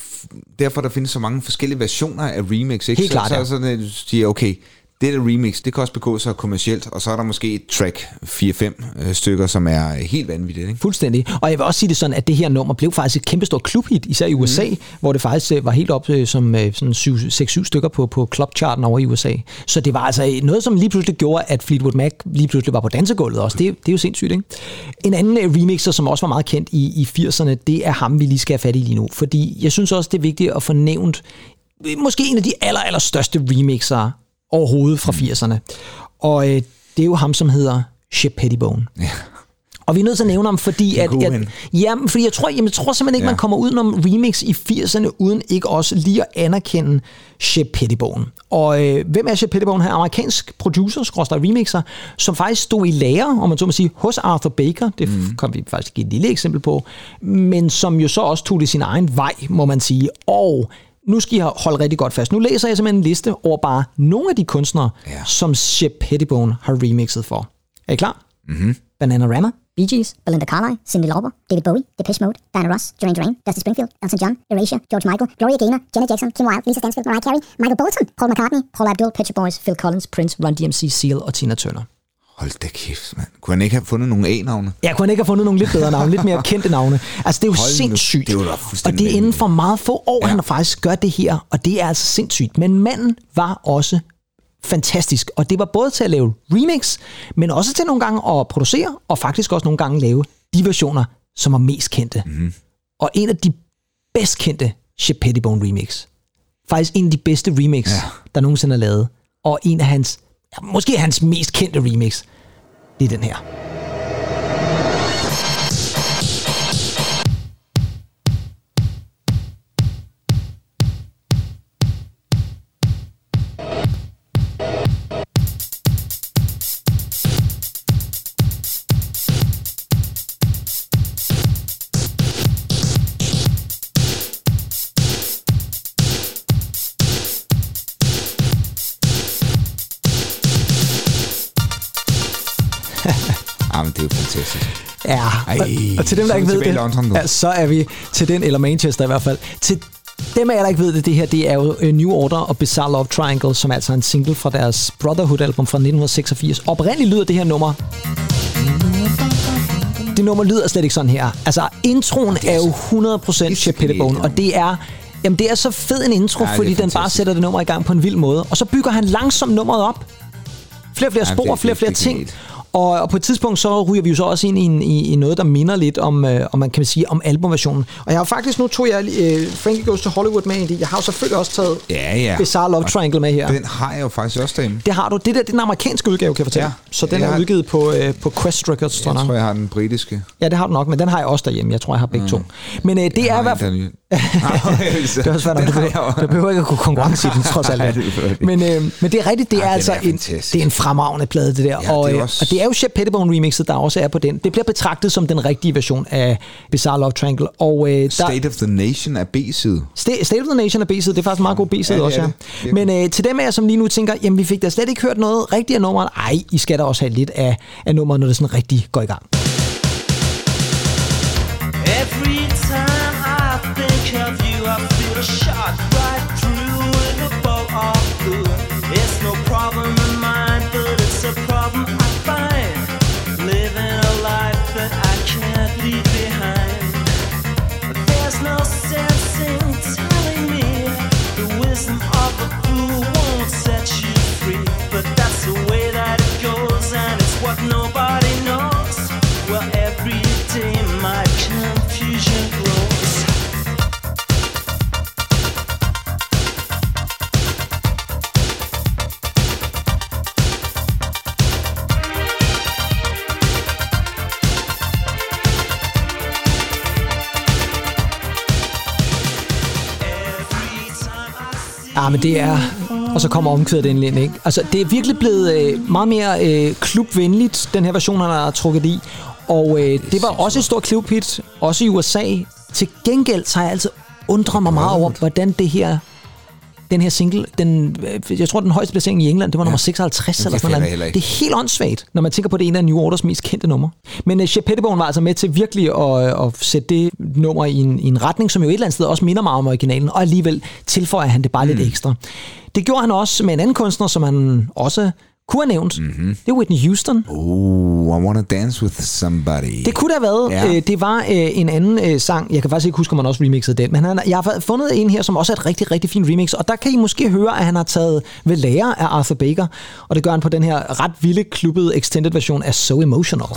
Speaker 3: derfor der findes så mange forskellige versioner af remix. Ikke?
Speaker 2: Helt klart,
Speaker 3: så,
Speaker 2: ja.
Speaker 3: så, så, du siger, okay, det der remix, det kan også begå sig kommercielt, og så er der måske et track, 4-5 øh, stykker, som er helt vanvittigt. Ikke?
Speaker 2: Fuldstændig. Og jeg vil også sige det sådan, at det her nummer blev faktisk et kæmpestort klubhit, især i USA, mm. hvor det faktisk øh, var helt op øh, som øh, sådan 6-7 stykker på, på clubcharten over i USA. Så det var altså øh, noget, som lige pludselig gjorde, at Fleetwood Mac lige pludselig var på dansegulvet også. Det, det er jo sindssygt, ikke? En anden øh, remixer, som også var meget kendt i, i 80'erne, det er ham, vi lige skal have fat i lige nu. Fordi jeg synes også, det er vigtigt at få nævnt øh, måske en af de aller, aller største remixere overhovedet fra 80'erne. Og øh, det er jo ham, som hedder Shep Pettibone.
Speaker 3: Ja.
Speaker 2: Og vi er nødt til at nævne ham, fordi, at, at,
Speaker 3: ven.
Speaker 2: ja, fordi jeg tror, jamen, jeg tror simpelthen ikke, ja. Man kommer udenom remix i 80'erne, uden ikke også lige at anerkende Shep Pettibone. Og øh, hvem er Shep Pettibone her? Amerikansk producer, skråstrej remixer, som faktisk stod i lære, om man så må sige, hos Arthur Baker. Det mm. kom vi faktisk give et lille eksempel på. Men som jo så også tog det sin egen vej, må man sige. Og nu skal I holde rigtig godt fast. Nu læser jeg simpelthen en liste over bare nogle af de kunstnere, ja. Som Shep Pettibone har remixet for. Er I klar? Mm-hmm. Bananarama,
Speaker 5: Bee Gees, Belinda Carlisle, Cyndi Lauper, David Bowie, Depeche Mode, Diana Ross, Duran Duran, Dusty Springfield, Elton John, Erasure, George Michael, Gloria Gaynor, Janet Jackson, Kim Wilde, Lisa Stansfield, Mariah Carey, Michael Bolton,
Speaker 2: Paul McCartney, Paul Abdul, Pet Shop Boys, Phil Collins, Prince, Run DMC, Seal og Tina Turner.
Speaker 3: Hold da kæft, mand. Kunne han ikke have fundet nogle A-navne?
Speaker 2: Jeg kunne ikke have fundet nogle lidt bedre navne, lidt mere kendte navne. Altså, det er jo
Speaker 3: Hold nu,
Speaker 2: sindssygt.
Speaker 3: det er jo
Speaker 2: og det er inden for meget få år, ja.
Speaker 3: Ja.
Speaker 2: han faktisk gør det her, og det er altså sindssygt. Men manden var også fantastisk, og det var både til at lave remix, men også til nogle gange at producere, og faktisk også nogle gange lave de versioner, som var mest kendte. Mm. Og en af de bedst kendte Shep Pettibone remix. Faktisk en af de bedste remix, ja.
Speaker 3: Ja.
Speaker 2: der nogensinde er lavet. Og en af hans, ja, måske hans mest kendte remix, det er den her. Ja,
Speaker 3: Ej,
Speaker 2: og, til dem, der
Speaker 3: er
Speaker 2: ikke ved det,
Speaker 3: London
Speaker 2: ja, så er vi til den, eller Manchester i hvert fald. Til dem af jer, der ikke ved det, det her, det er jo New Order og Bizarre Love Triangle, som er altså en single fra deres Brotherhood-album fra 1986. Oprindeligt lyder det her nummer... Det nummer lyder slet ikke sådan her. Altså, introen er, er jo 100% Shep Pettibone, og det er... Jamen, det er så fed en intro,
Speaker 3: Ja,
Speaker 2: fordi den bare
Speaker 3: fantastisk.
Speaker 2: sætter det nummer i gang på en vild måde. Og så bygger han langsomt nummeret op. Flere og flere
Speaker 3: Ja,
Speaker 2: spor,
Speaker 3: det er-
Speaker 2: flere og flere
Speaker 3: er
Speaker 2: ting. Og, og på et tidspunkt så ryger vi jo så også ind i, i, i noget, der minder lidt om, øh, om man kan sige, om albumversionen. Og jeg har faktisk, nu tog jeg øh, Frankie Goes to Hollywood med ind i. Jeg har jo selvfølgelig også taget
Speaker 3: Ja, ja.
Speaker 2: Bizarre Love
Speaker 3: Og
Speaker 2: Triangle med her.
Speaker 3: Den har jeg jo faktisk også derhjemme.
Speaker 2: Det har du. Det der, det er den amerikanske udgave, kan jeg fortælle.
Speaker 3: Ja.
Speaker 2: Så den
Speaker 3: Jeg
Speaker 2: er
Speaker 3: har-
Speaker 2: udgivet på, øh, på Quest Records, tror
Speaker 3: Jeg
Speaker 2: jeg.
Speaker 3: tror, jeg har den britiske.
Speaker 2: Ja, det har du nok, men den har jeg også derhjemme. Jeg tror, jeg har begge to. Men øh, det
Speaker 3: Jeg
Speaker 2: er i hvert fald... Det er også svært, du behøver, du behøver ikke at kunne konkurrence i den, trods alt.
Speaker 3: Nej, det
Speaker 2: men, øh, men det er rigtigt, det er
Speaker 3: Ej, den
Speaker 2: altså
Speaker 3: er
Speaker 2: en, det er en fremragende plade, det der.
Speaker 3: Ja,
Speaker 2: og,
Speaker 3: det er
Speaker 2: øh,
Speaker 3: også-
Speaker 2: og det er jo Shep Pettibone remixet, der også er på den. Det bliver betragtet som den rigtige version af Bizarre Love Triangle. Og, øh, der,
Speaker 3: State of the Nation er B-side.
Speaker 2: Sta- State of the Nation er B-side, det er faktisk en meget god B-side
Speaker 3: Ja,
Speaker 2: også,
Speaker 3: er
Speaker 2: ja.
Speaker 3: det.
Speaker 2: Men øh, til dem af jer, som lige nu tænker, jamen vi fik da slet ikke hørt noget rigtigt af nummeret. Ej, I skal da også have lidt af, af nummeret, når det sådan rigtig går i gang. Ja, men det er... Og så kommer omkvædet ind, ikke? Altså, det er virkelig blevet øh, meget mere øh, klubvenligt, den her version, han har trukket i. Og øh, det var også et stort klubhit, også i USA. Til gengæld så har jeg altid undret mig meget over, hvordan det her den her single, den, øh, jeg tror, den højeste placering i England, det var nummer 56
Speaker 3: Jamen,
Speaker 2: eller sådan noget. Det er helt åndssvagt, når man tænker på, det er en af New Orders mest kendte numre. Men uh, Shep Pettibone var altså med til virkelig at, at sætte det nummer i en, i en retning, som jo et eller andet sted også minder meget om originalen, og alligevel tilføjer han det bare mm. lidt ekstra. Det gjorde han også med en anden kunstner, som han også kunne have nævnt. Mm-hmm. Det er Whitney Houston.
Speaker 3: Oh, I wanna dance with somebody.
Speaker 2: Det kunne det have været.
Speaker 3: Ja.
Speaker 2: Ja. Det var øh, en anden øh, sang. Jeg kan faktisk ikke huske, om man også remixede den. Men han, jeg har fundet en her, som også er et rigtig, rigtig fint remix. Og der kan I måske høre, at han har taget ved lære af Arthur Baker. Og det gør han på den her ret vilde, klubbede extended version af So Emotional.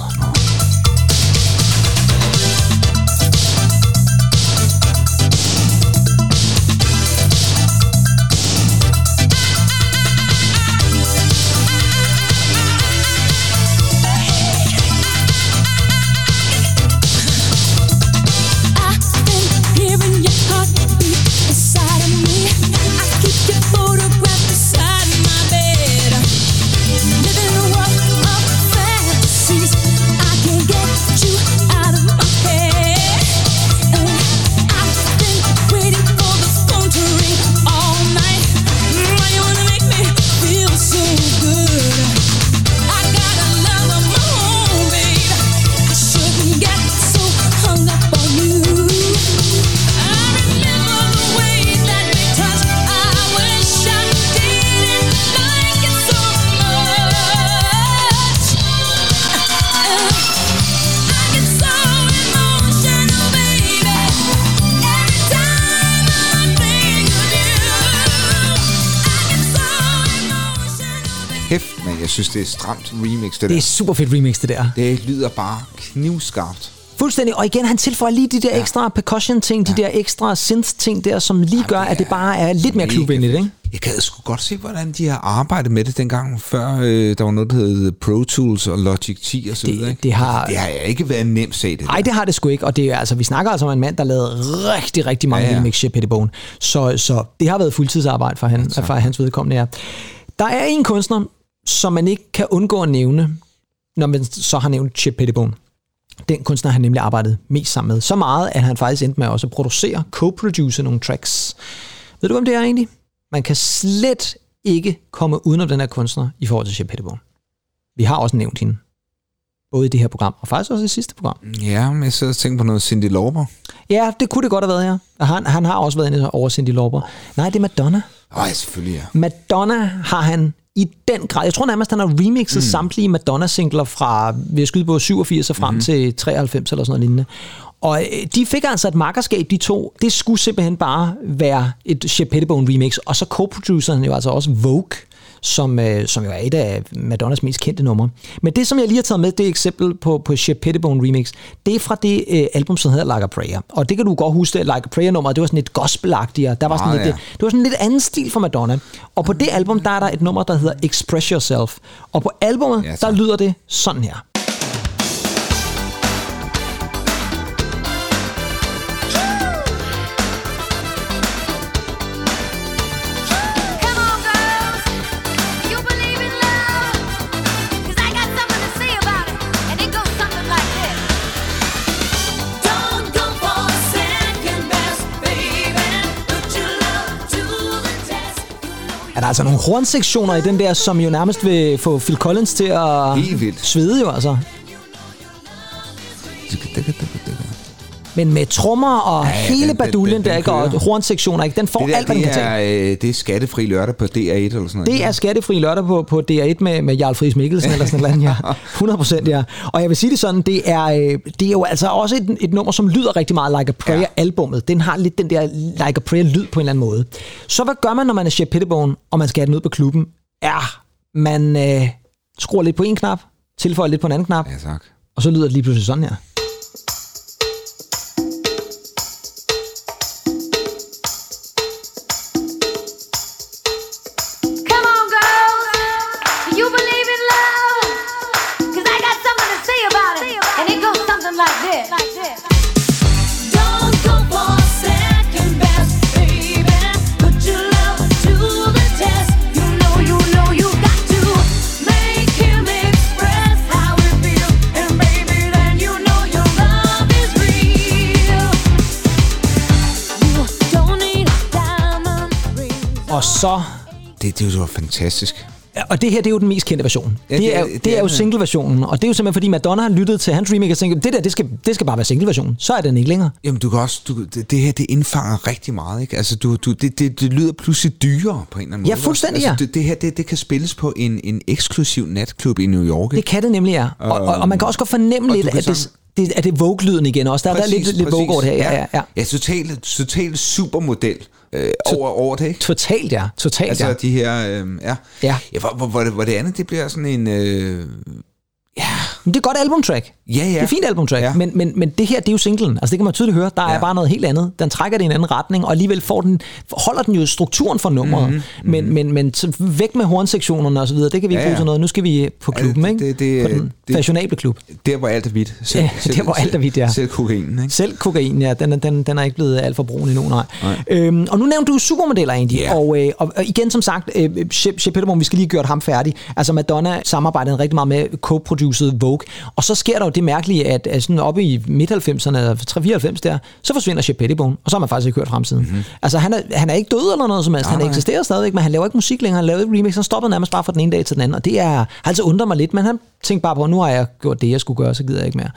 Speaker 3: Synes, det er et stramt remix, det der.
Speaker 2: Det er super fedt remix, det der.
Speaker 3: Det lyder bare knivskarpt.
Speaker 2: Fuldstændig. Og igen, han tilføjer lige de der ja. ekstra percussion-ting, de der ekstra synth-ting der, som lige gør, at det bare er lidt mere klubvenligt, ikke?
Speaker 3: Jeg gad sgu godt se, hvordan de har arbejdet med det dengang, før øh, der var noget, der hed Pro Tools og Logic 10 og så
Speaker 2: Det-
Speaker 3: videre. ikke?
Speaker 2: det har-
Speaker 3: det har ikke været nemt set. Det
Speaker 2: Nej, det har det sgu ikke, og det er, altså, vi snakker altså om en mand, der lavede rigtig, rigtig mange
Speaker 3: Ja,
Speaker 2: ja,
Speaker 3: ja.
Speaker 2: ja. remix Pettibone. Så, så det har været fuldtidsarbejde for, han, for hans vedkommende, ja. Der er en kunstner, som man ikke kan undgå at nævne, når man så har nævnt Chip Pettibone. Den kunstner han nemlig arbejdet mest sammen med. Så meget, at han faktisk endte med også at producere, co-produce nogle tracks. Ved du, hvem det er egentlig? Man kan slet ikke komme uden om den her kunstner i forhold til Chip Pettibone. Vi har også nævnt hende. Både i det her program, og faktisk også i sidste program.
Speaker 3: Ja, men jeg sidder og tænker på noget Cindy Lauper.
Speaker 2: Ja, det kunne det godt have været, ja. Han, han har også været inde over Cindy Lauper. Nej, det er Madonna.
Speaker 3: Åh, selvfølgelig ja.
Speaker 2: Madonna har han i den grad. Jeg tror nærmest, han har remixet mm. samtlige Madonna-singler fra, vil jeg skyde på, 87 og frem mm. til 93 eller sådan noget lignende. Og øh, de fik altså et makkerskab, de to. Det skulle simpelthen bare være et Shep Pettibone remix. Og så co-produceren jo altså også Vogue, som, øh, som jo er et af Madonnas mest kendte numre. Men det, som jeg lige har taget med, det eksempel på, på Shep Pettibone remix, det er fra det øh, album, som hedder Like a Prayer. Og det kan du godt huske, at Like a Prayer nummer, det var sådan lidt gospelagtigt, og der var sådan
Speaker 3: Meget,
Speaker 2: lidt,
Speaker 3: ja.
Speaker 2: det var sådan lidt anden stil for Madonna. Og på det album, der er der et nummer, der hedder Express Yourself. Og på albumet,
Speaker 3: Ja,
Speaker 2: ja,
Speaker 3: tak.
Speaker 2: der lyder det sådan her. Er der altså nogle hornsektioner i den der, som jo nærmest vil få Phil Collins til at
Speaker 3: Helt vildt.
Speaker 2: svede jo altså. Men med trommer og
Speaker 3: Ja,
Speaker 2: ja,
Speaker 3: ja,
Speaker 2: hele
Speaker 3: den-
Speaker 2: baduljen
Speaker 3: den-
Speaker 2: der,
Speaker 3: den
Speaker 2: ikke? Og hornsektioner, ikke? Den får
Speaker 3: Det, der,
Speaker 2: alt, hvad den kan tage.
Speaker 3: øh, det er skattefri lørdag på DR1 eller sådan noget.
Speaker 2: Det er skattefri lørdag på, på DR1 med, med Jarl Friis Mikkelsen eller sådan noget, ja. 100 procent, ja. Og jeg vil sige det sådan, det er, øh, det er jo altså også et, et nummer, som lyder rigtig meget Like a Prayer-albummet. Den har lidt den der Like a Prayer-lyd på en eller anden måde. Så hvad gør man, når man er Shep Pettibone, og man skal have den ud på klubben? Ja, man øh, skruer lidt på en knap, tilføjer lidt på en anden knap,
Speaker 3: Ja, tak.
Speaker 2: og så lyder det lige pludselig sådan her. Så
Speaker 3: Det, det er jo fantastisk.
Speaker 2: Og det her, det er jo den mest kendte version.
Speaker 3: Ja,
Speaker 2: det,
Speaker 3: det
Speaker 2: er,
Speaker 3: er-
Speaker 2: det,
Speaker 3: det
Speaker 2: det er
Speaker 3: er
Speaker 2: jo
Speaker 3: det.
Speaker 2: single-versionen, og det er jo simpelthen, fordi Madonna har lyttet til hans remake og tænkt, det der, det skal, det skal bare være single-version. Så er den ikke længere.
Speaker 3: Jamen, du kan også, du, det, det her, det indfanger rigtig meget, ikke? Altså, du, du, det, det, det lyder pludselig dyrere på en eller anden måde.
Speaker 2: Ja, fuldstændig,
Speaker 3: altså,
Speaker 2: ja.
Speaker 3: Det, det her, det, det kan spilles på en, en eksklusiv natklub i New York,
Speaker 2: Det
Speaker 3: ikke?
Speaker 2: kan det nemlig, ja. Og, og, og man kan også godt fornemme lidt, at det,
Speaker 3: sådan-
Speaker 2: det, det er Vogue-lyden igen også. Der, der er lidt, lidt Vogue over det her. Ja, ja, ja.
Speaker 3: Ja, totalt, totalt supermodel øh, over, over det, ikke?
Speaker 2: Totalt, ja. Totalt,
Speaker 3: Altså
Speaker 2: ja.
Speaker 3: de her, øh, ja.
Speaker 2: Ja.
Speaker 3: ja hvor, hvor, hvor, det, hvor det andet, det bliver sådan en, øh,
Speaker 2: Men det er godt albumtrack.
Speaker 3: ja ja.
Speaker 2: Det er fint albumtrack,
Speaker 3: Ja.
Speaker 2: ja. men, men, men det her, det er jo singlen. Altså det kan man tydeligt høre. Der er
Speaker 3: Ja.
Speaker 2: bare noget helt andet. Den trækker det i en anden retning, og alligevel får den, holder den jo strukturen for nummeret.
Speaker 3: Mhm,
Speaker 2: Mm-hmm. Men, men, men væk med hornsektionerne og så videre. Det kan vi ikke
Speaker 3: Ja,
Speaker 2: bruge
Speaker 3: ja.
Speaker 2: til noget. Nu skal vi på
Speaker 3: Ja,
Speaker 2: klubben,
Speaker 3: det-
Speaker 2: ikke?
Speaker 3: det- det-
Speaker 2: på den
Speaker 3: det-
Speaker 2: fashionable klub.
Speaker 3: Der hvor alt er hvidt.
Speaker 2: Ja, der, hvor alt er hvidt, ja.
Speaker 3: Selv kokainen, ikke?
Speaker 2: Selv kokain, ja, den, er- den, den er ikke blevet alt for brun endnu, nej.
Speaker 3: Nej.
Speaker 2: Øhm, og nu nævnte du supermodeller egentlig,
Speaker 3: Ja.
Speaker 2: og, øh, og, og igen som sagt, øh, Shep Shep Pettibone, vi skal lige gøre ham færdig. Altså Madonna samarbejdede rigtig meget med co-produceret Vogue, og så sker der jo det mærkelige, at, at sådan oppe i midt-90'erne, 3-94 der, så forsvinder Shep Pettibone, og så har man faktisk ikke hørt fremtiden. Mm-hmm. Altså han er, han er ikke død eller noget som helst,
Speaker 3: Nej,
Speaker 2: han eksisterer stadigvæk, men han laver ikke musik længere, han laver ikke remix, han stoppede nærmest bare fra den ene dag til den anden, og det er, altså undret mig lidt, men han tænkte bare på, nu har jeg gjort det, jeg skulle gøre, så gider jeg ikke mere.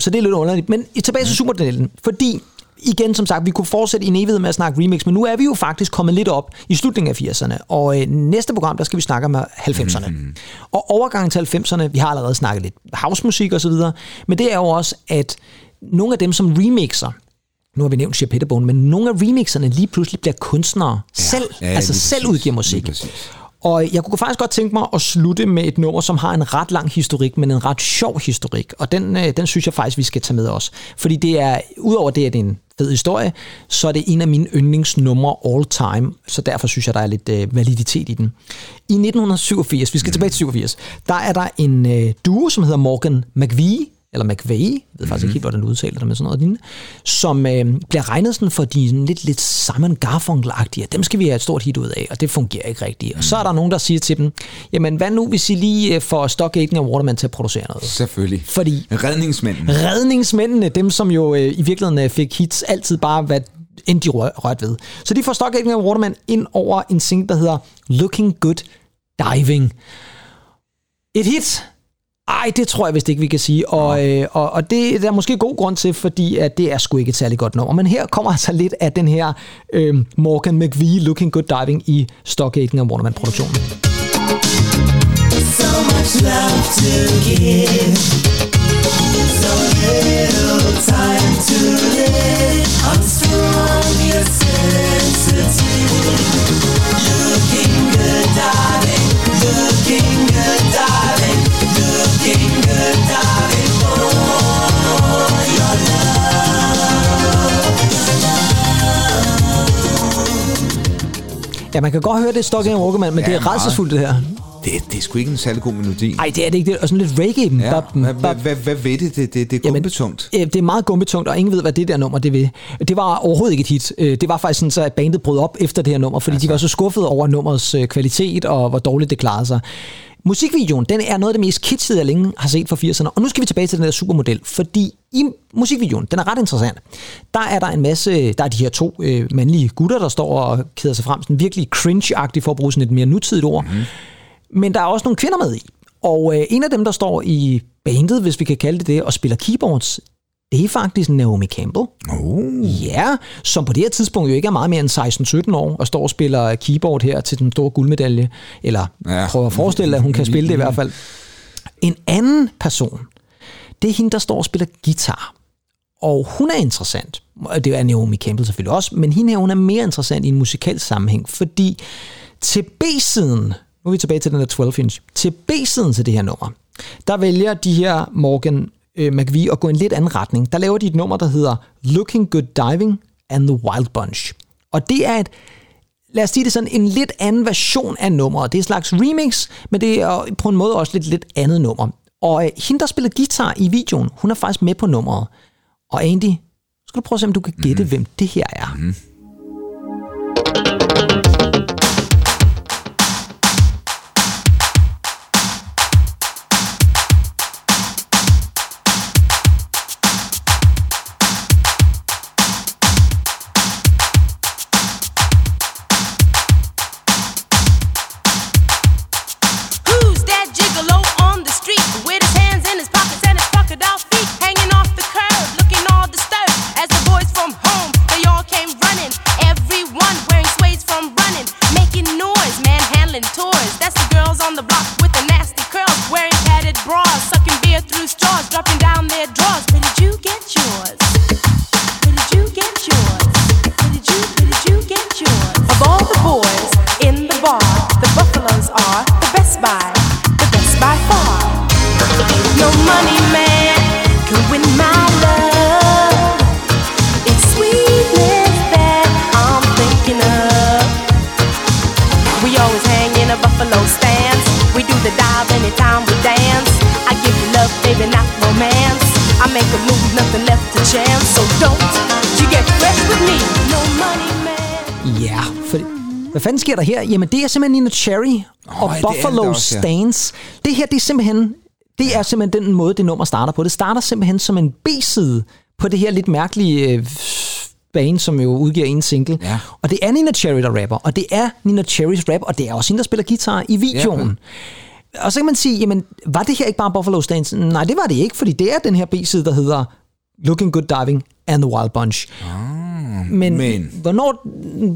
Speaker 2: Så det er lidt underligt. Men tilbage til supermodellen, fordi igen, som sagt, vi kunne fortsætte i en evighed med at snakke remix, men nu er vi jo faktisk kommet lidt op i slutningen af 80'erne, og øh, næste program, der skal vi snakke om 90'erne. Mm. Og overgangen til 90'erne, vi har allerede snakket lidt housemusik og så videre, men det er jo også, at nogle af dem, som remixer, nu har vi nævnt Shea Pettibone, men nogle af remixerne lige pludselig bliver kunstnere ja, selv,
Speaker 3: ja,
Speaker 2: altså selv
Speaker 3: præcis,
Speaker 2: udgiver musik. Og jeg kunne faktisk godt tænke mig at slutte med et nummer, som har en ret lang historik, men en ret sjov historik. Og den, øh, den synes jeg faktisk, vi skal tage med os. Fordi det er, udover det, at det er en fed historie, så er det en af mine yndlingsnumre all time. Så derfor synes jeg, der er lidt øh, validitet i den. I 1987, vi skal tilbage til 87, der er der en øh, duo, som hedder Morgan McVie, eller McVeigh, jeg ved faktisk ikke helt, hvordan den udtaler det med sådan noget lignende, som øh, bliver regnet sådan for de sådan lidt, lidt Simon Garfunkel-agtige. Dem skal vi have et stort hit ud af, og det fungerer ikke rigtigt. Og så er der nogen, der siger til dem, jamen hvad nu, hvis I lige øh, får Stock Aitken og Waterman til at producere noget?
Speaker 3: Selvfølgelig.
Speaker 2: Fordi
Speaker 3: Redningsmænden.
Speaker 2: redningsmændene, dem som jo øh, i virkeligheden øh, fik hits, altid bare hvad end de rør, rørt ved. Så de får Stock Aitken og Waterman ind over en single, der hedder Looking Good Diving. Et hit, ej, det tror jeg vist ikke, vi kan sige. Og, øh, og, og det er der måske god grund til, fordi at det er sgu ikke et særligt godt nummer. Men her kommer altså lidt af den her øh, Morgan McVie Looking Good Diving i Stock Aitken og Waterman-produktionen.
Speaker 6: So much love to give. So little time to live. I'm
Speaker 2: Ja, man kan godt høre, det er Stock Aitken og Waterman, men
Speaker 3: Ja,
Speaker 2: det er rædselsfuldt det her.
Speaker 3: Det, det er sgu ikke en særlig god melodi.
Speaker 2: Ej, det er det ikke. Det er sådan lidt reggae.
Speaker 3: Ja,
Speaker 2: Bap,
Speaker 3: hvad,
Speaker 2: bap.
Speaker 3: hvad, ved det? Det, det, det er
Speaker 2: Jamen,
Speaker 3: gumbetungt.
Speaker 2: øh, Det er meget gumbetungt, og ingen ved, hvad det der nummer det vil. Det var overhovedet ikke et hit. Øh, Det var faktisk sådan, så at bandet brød op efter det her nummer, fordi altså. de var så skuffede over nummerets øh, kvalitet og hvor dårligt det klarede sig. Musikvideoen, den er noget af det mest kitschede, jeg længe har set fra 80'erne. Og nu skal vi tilbage til den der supermodel, fordi i musikvideoen, den er ret interessant. Der er der en masse, der er de her to øh, mandlige gutter, der står og keder sig frem, sådan virkelig cringe-agtigt for at bruge sådan et mere nutidigt ord. Mm. Men der er også nogle kvinder med i. Og øh, en af dem, der står i bandet, hvis vi kan kalde det det, og spiller keyboards, det er faktisk Naomi Campbell.
Speaker 3: Oh.
Speaker 2: Ja, som på det her tidspunkt jo ikke er meget mere end 16-17 år, og står og spiller keyboard her til den store guldmedalje. Eller
Speaker 3: Ja.
Speaker 2: prøver at forestille dig, at hun kan spille det i hvert fald. En anden person, det er hende, der står og spiller guitar. Og hun er interessant. Og Det er Naomi Campbell selvfølgelig også, men hende her, hun er mere interessant i en musikalsk sammenhæng, fordi til B-siden, nu er vi tilbage til den der 12 inch, til B-siden til det her nummer, der vælger de her Morgan øh, McVie at gå en lidt anden retning. Der laver de et nummer, der hedder Looking Good Diving and the Wild Bunch. Og det er et, lad os sige det sådan, en lidt anden version af nummeret. Det er en slags remix, men det er på en måde også lidt, lidt andet nummer. Og øh, hende, der spiller guitar i videoen, hun er faktisk med på nummeret. Og Andy, skal du prøve at se, om du kan gætte, mm. hvem det her er. Mm. Sker der her? Jamen, det er simpelthen Nina Cherry og
Speaker 3: ja, det
Speaker 2: Buffalo
Speaker 3: også, ja.
Speaker 2: Stance. Det her, det er simpelthen... Det er simpelthen den måde, det nummer starter på. Det starter simpelthen som en B-side på det her lidt mærkelige øh, band, som jo udgiver en single.
Speaker 3: Ja.
Speaker 2: Og det er Nina Cherry, der rapper. Og det er Nina Cherrys rap, og det er også hende, der spiller guitar i videoen. Og så kan man sige, jamen, var det her ikke bare Buffalo Stance? Nej, det var det ikke, fordi det er den her B-side, der hedder Looking Good Diving and the Wild Bunch. Men,
Speaker 3: men-
Speaker 2: hvornår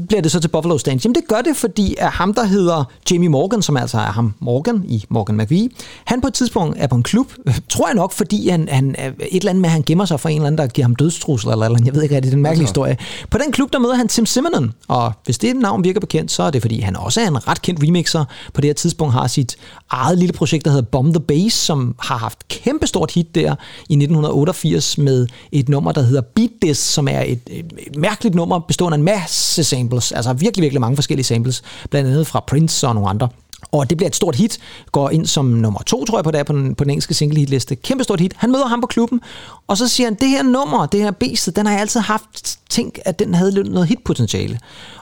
Speaker 2: bliver det så til Buffalo Stance? Jamen det gør det, fordi at ham, der hedder Jamie Morgan, som altså er ham Morgan i Morgan McVie, han på et tidspunkt er på en klub, tror jeg nok, fordi han, han er et eller andet med, at han gemmer sig for en eller anden, der giver ham dødstrusler, eller, eller jeg ved ikke rigtig, det er en mærkelig historie. På den klub, der møder han Tim Simonon, og hvis det navn virker bekendt, så er det, fordi han også er en ret kendt remixer. På det her tidspunkt har sit eget lille projekt, der hedder Bomb the Bass, som har haft kæmpestort hit der i 1988 med et nummer, der hedder Beat This, som er et, et, et mærkeligt nummer, bestående af en masse samples, altså virkelig, virkelig mange forskellige samples, blandt andet fra Prince og nogle andre. Og det bliver et stort hit, går ind som nummer to, tror jeg, på, det på, den, på den engelske single hitliste. Kæmpe stort hit. Han møder ham på klubben, og så siger han, det her nummer, det her beastet, den har jeg altid haft tænkt, at den havde noget hitpotentiale.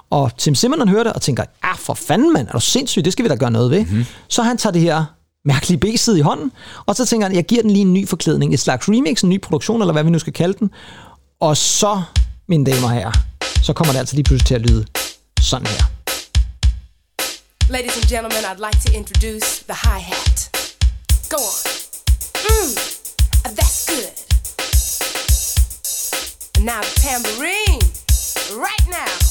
Speaker 2: Og Tim Simonon hører det og tænker, ah, for fanden mand, er du sindssyg, det skal vi da gøre noget ved. Mm-hmm. Så han tager det her mærkelige B-side i hånden, og så tænker han, jeg giver den lige en ny forklædning, et slags remix, en ny produktion, eller hvad vi nu skal kalde den. Og så, mine damer og herrer, så kommer det altså lige pludselig til at lyde sådan her.
Speaker 7: Ladies and gentlemen, I'd like to introduce the hi hat. Go on. Mm, that's good. And now the tambourine. Right now.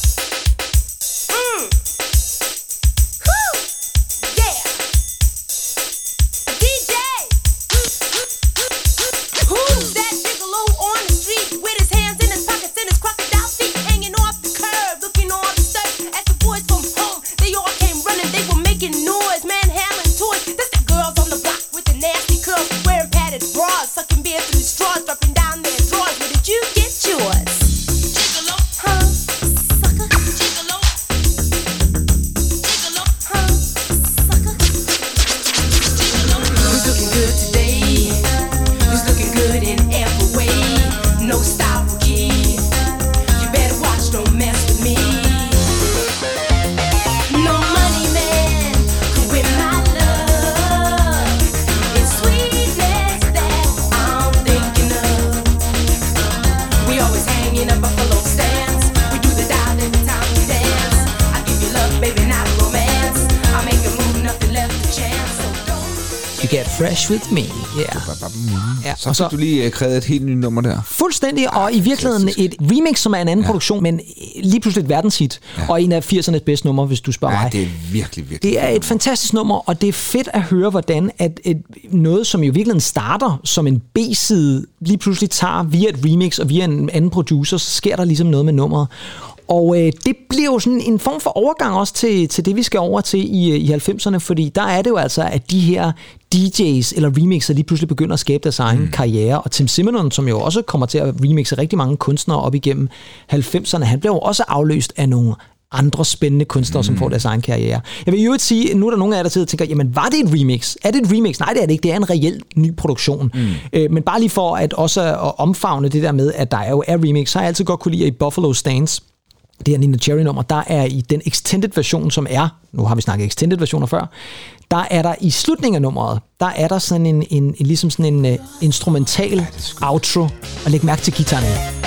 Speaker 7: With me.
Speaker 2: Yeah. Ja,
Speaker 3: Så fik du lige uh, krævet et helt nyt nummer der.
Speaker 2: Fuldstændig, og i virkeligheden et remix, som er en anden ja. produktion, men lige pludselig et verdenshit, ja. og en af 80'ernes bedste numre, hvis du spørger
Speaker 3: Ja,
Speaker 2: mig.
Speaker 3: det er virkelig, virkelig.
Speaker 2: Det er et fantastisk nummer, og det er fedt at høre, hvordan at et, noget, som jo i virkeligheden starter som en B-side, lige pludselig tager via et remix og via en anden producer, så sker der ligesom noget med nummeret. Og øh, det bliver jo sådan en form for overgang også til, til det, vi skal over til i, øh, i 90'erne, fordi der er det jo altså, at de her DJ's eller remixer lige pludselig begynder at skabe deres egen mm. karriere. Og Tim Simonon, som jo også kommer til at remixe rigtig mange kunstnere op igennem 90'erne, han bliver jo også afløst af nogle andre spændende kunstnere, mm. som får deres egen karriere. Jeg vil jo ikke sige, nu er der nogen af jer, der sidder og tænker, jamen var det et remix? Er det et remix? Nej, det er det ikke. Det er en reel ny produktion. Mm. Øh, men bare lige for at også at omfavne det der med, at der jo er remix, så har jeg altid godt kunne lide at i Buffalo Stance, det her Nina Cherry nummer, der er i den extended version, som er, nu har vi snakket extended versioner før, der er der i slutningen af nummeret, der er der sådan en, en, en ligesom sådan en uh, instrumental outro, og læg mærke til guitaren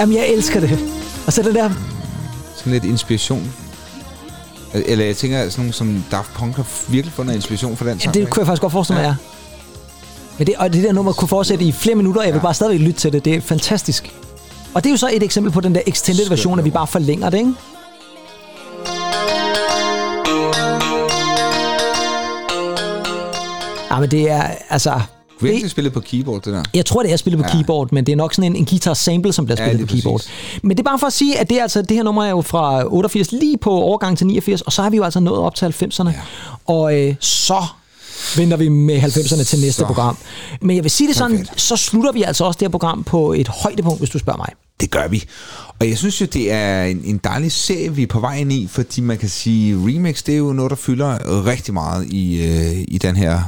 Speaker 2: Jamen, jeg elsker det. Og så den der...
Speaker 3: Sådan lidt inspiration. Eller jeg tænker, sådan nogle som Daft Punk har virkelig fundet inspiration for den
Speaker 2: Ja,
Speaker 3: sang.
Speaker 2: det
Speaker 3: ikke?
Speaker 2: kunne jeg faktisk godt forestille mig, ja. Men det, og det der nummer kunne fortsætte i flere minutter, og jeg vil bare stadigvæk lytte til det. Det er fantastisk. Og det er jo så et eksempel på den der extended
Speaker 3: Skønt
Speaker 2: version, at vi bare forlænger det, ikke? Ja, men det er, altså...
Speaker 3: Virkelig
Speaker 2: Det,
Speaker 3: spillet på keyboard, det der.
Speaker 2: jeg tror, det er spillet på
Speaker 3: Ja.
Speaker 2: keyboard, men det er nok sådan en, en guitar sample, som bliver spillet på keyboard.
Speaker 3: præcis.
Speaker 2: Men det er bare for at sige, at det, er altså, det her nummer er jo fra 88 lige på overgang til 89, og så har vi jo altså nået op til 90'erne. Ja. Og øh, så venter vi med 90'erne til næste
Speaker 3: Så.
Speaker 2: program. Men jeg vil sige det sådan,
Speaker 3: Perfekt.
Speaker 2: så slutter vi altså også det her program på et højdepunkt, hvis du spørger mig.
Speaker 3: Det gør vi. Og jeg synes jo, det er en, en dejlig serie, vi er på vej ind i, fordi man kan sige, remix, det er jo noget, der fylder rigtig meget i, øh, i den her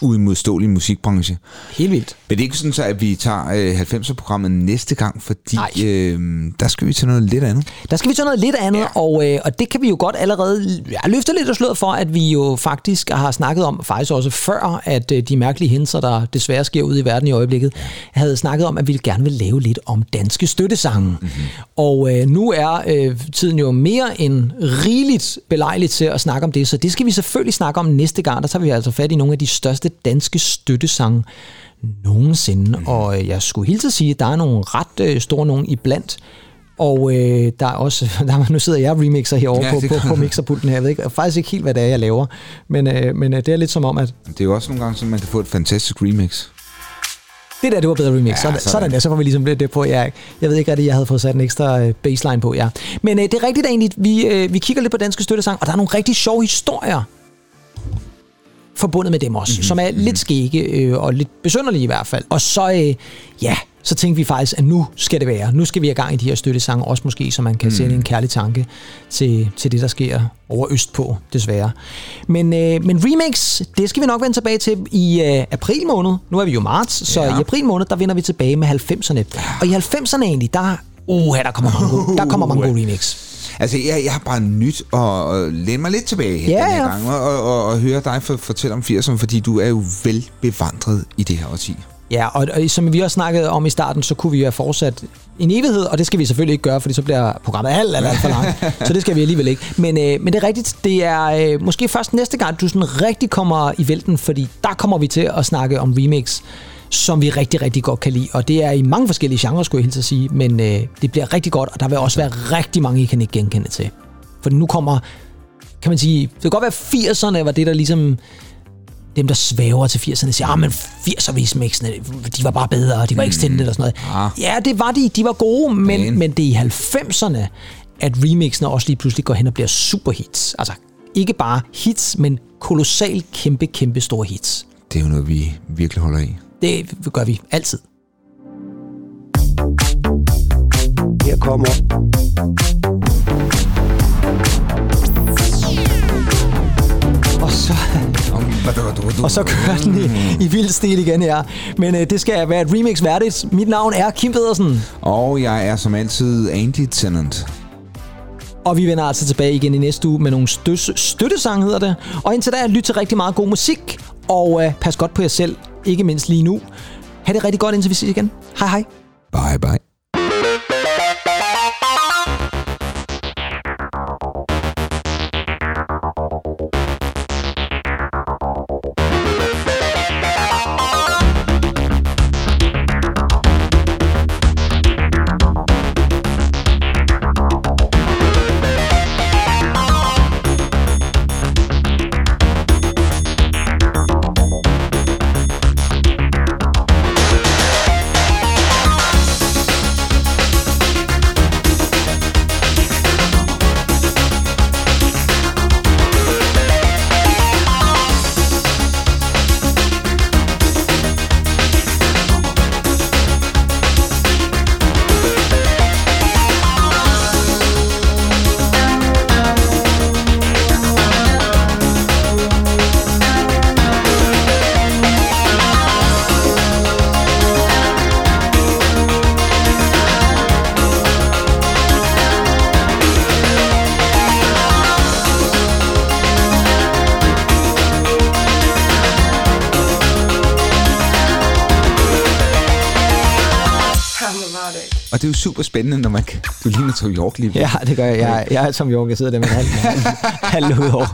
Speaker 3: uimodståelige musikbranche.
Speaker 2: Helt vildt.
Speaker 3: Men det er ikke sådan så, at vi tager øh, 90'er-programmet næste gang, fordi
Speaker 2: Nej.
Speaker 3: øh, der skal vi til noget lidt andet.
Speaker 2: Der skal vi til noget lidt andet, ja. og, øh, og det kan vi jo godt allerede ja, løfte lidt af sløret for, at vi jo faktisk har snakket om, faktisk også før, at øh, de mærkelige hændelser, der desværre sker ud i verden i øjeblikket, havde snakket om, at vi gerne vil lave lidt om danske støttesange. Mm-hmm. Og øh, nu er øh, tiden jo mere end rigeligt belejligt til at snakke om det, så det skal vi selvfølgelig snakke om næste gang. Der tager vi altså fat i nogle af de største danske støttesange nogensinde. Mm. Og øh, jeg skulle hilse at sige, at der er nogle ret øh, store nogen iblandt. Og øh, der er også, der, er- nu sidder jeg og remixer herovre
Speaker 3: Ja,
Speaker 2: på, på, på mixerpulten her. Jeg ved ikke, faktisk ikke helt, hvad det er, jeg laver. Men, øh, men øh, det er lidt som om, at
Speaker 3: Det er jo også nogle gange, så man kan få et fantastisk remix.
Speaker 2: det der, det var bedre remix.
Speaker 3: Ja,
Speaker 2: sådan,
Speaker 3: sådan.
Speaker 2: sådan der, så får vi ligesom det, det på. Jeg, jeg ved ikke rigtig, jeg havde fået sat en ekstra øh, baseline på, ja. Men øh, det er rigtigt egentlig, vi, øh, vi kigger lidt på danske støttesang, og der er nogle rigtig sjove historier forbundet med dem også, mm-hmm. som er lidt skægge øh, og lidt besynderlige i hvert fald. Og så, øh, ja, så tænkte vi faktisk, at nu skal det være. Nu skal vi have gang i de her støttesange, også måske, så man kan mm. sende en kærlig tanke til, til det, der sker over øst på, desværre. Men, øh, men remix, det skal vi nok vende tilbage til i øh, april måned. Nu er vi jo marts, så
Speaker 3: Ja.
Speaker 2: i april måned, der vender vi tilbage med 90'erne. Og i 90'erne egentlig, der, uh, der kommer mange gode, der kommer mange gode remix.
Speaker 3: Altså, jeg, jeg har bare nyt at, læne mig lidt tilbage
Speaker 2: Ja,
Speaker 3: den her
Speaker 2: ja.
Speaker 3: gang, og, og, og, og høre dig for, fortælle om 80'erne, fordi du er jo velbevandret i det her årti.
Speaker 2: Ja, og, og som vi også snakkede om i starten, så kunne vi jo have fortsat en evighed, og det skal vi selvfølgelig ikke gøre, fordi så bliver programmet alt, alt, alt for langt. så det skal vi alligevel ikke. Men, øh, men det er rigtigt, det er øh, måske først næste gang, du sådan rigtig kommer i vælten, fordi der kommer vi til at snakke om remix, som vi rigtig, rigtig godt kan lide. Og det er i mange forskellige genrer, skulle jeg hilse at sige, men øh, det bliver rigtig godt, og der vil også være rigtig mange, I kan ikke genkende til. For nu kommer, kan man sige, det kan godt være 80'erne var det, der ligesom dem, der svæver til 80'erne, siger, ah, men 80'er remixene, de var bare bedre, de var extended og sådan noget.
Speaker 3: Ah.
Speaker 2: Ja, det var de, de var gode, men,
Speaker 3: Men-
Speaker 2: men det er i 90'erne, at remixene også lige pludselig går hen og bliver superhits. Altså, ikke bare hits, men kolossalt kæmpe, kæmpe store hits.
Speaker 3: Det er jo noget, vi virkelig holder i.
Speaker 2: Det gør vi altid.
Speaker 8: Her kommer
Speaker 2: Og så, og så kører den i, i vild stil igen her. Men øh, det skal være et remix værdigt. Mit navn er Kim Pedersen.
Speaker 3: Og jeg er som altid Andy Tennant.
Speaker 2: Og vi vender altså tilbage igen i næste uge med nogle støs, støttesange, hedder det. Og indtil da, lyt til rigtig meget god musik, og øh, pas godt på jer selv, ikke mindst lige nu. Ha' det rigtig godt, indtil vi ses igen. Hej hej.
Speaker 3: Bye bye. Spændende, når man kan... Du ligner Tom York lige
Speaker 2: Ja, det gør jeg. Jeg, jeg er som York. Jeg sidder der med halv, halv ud over.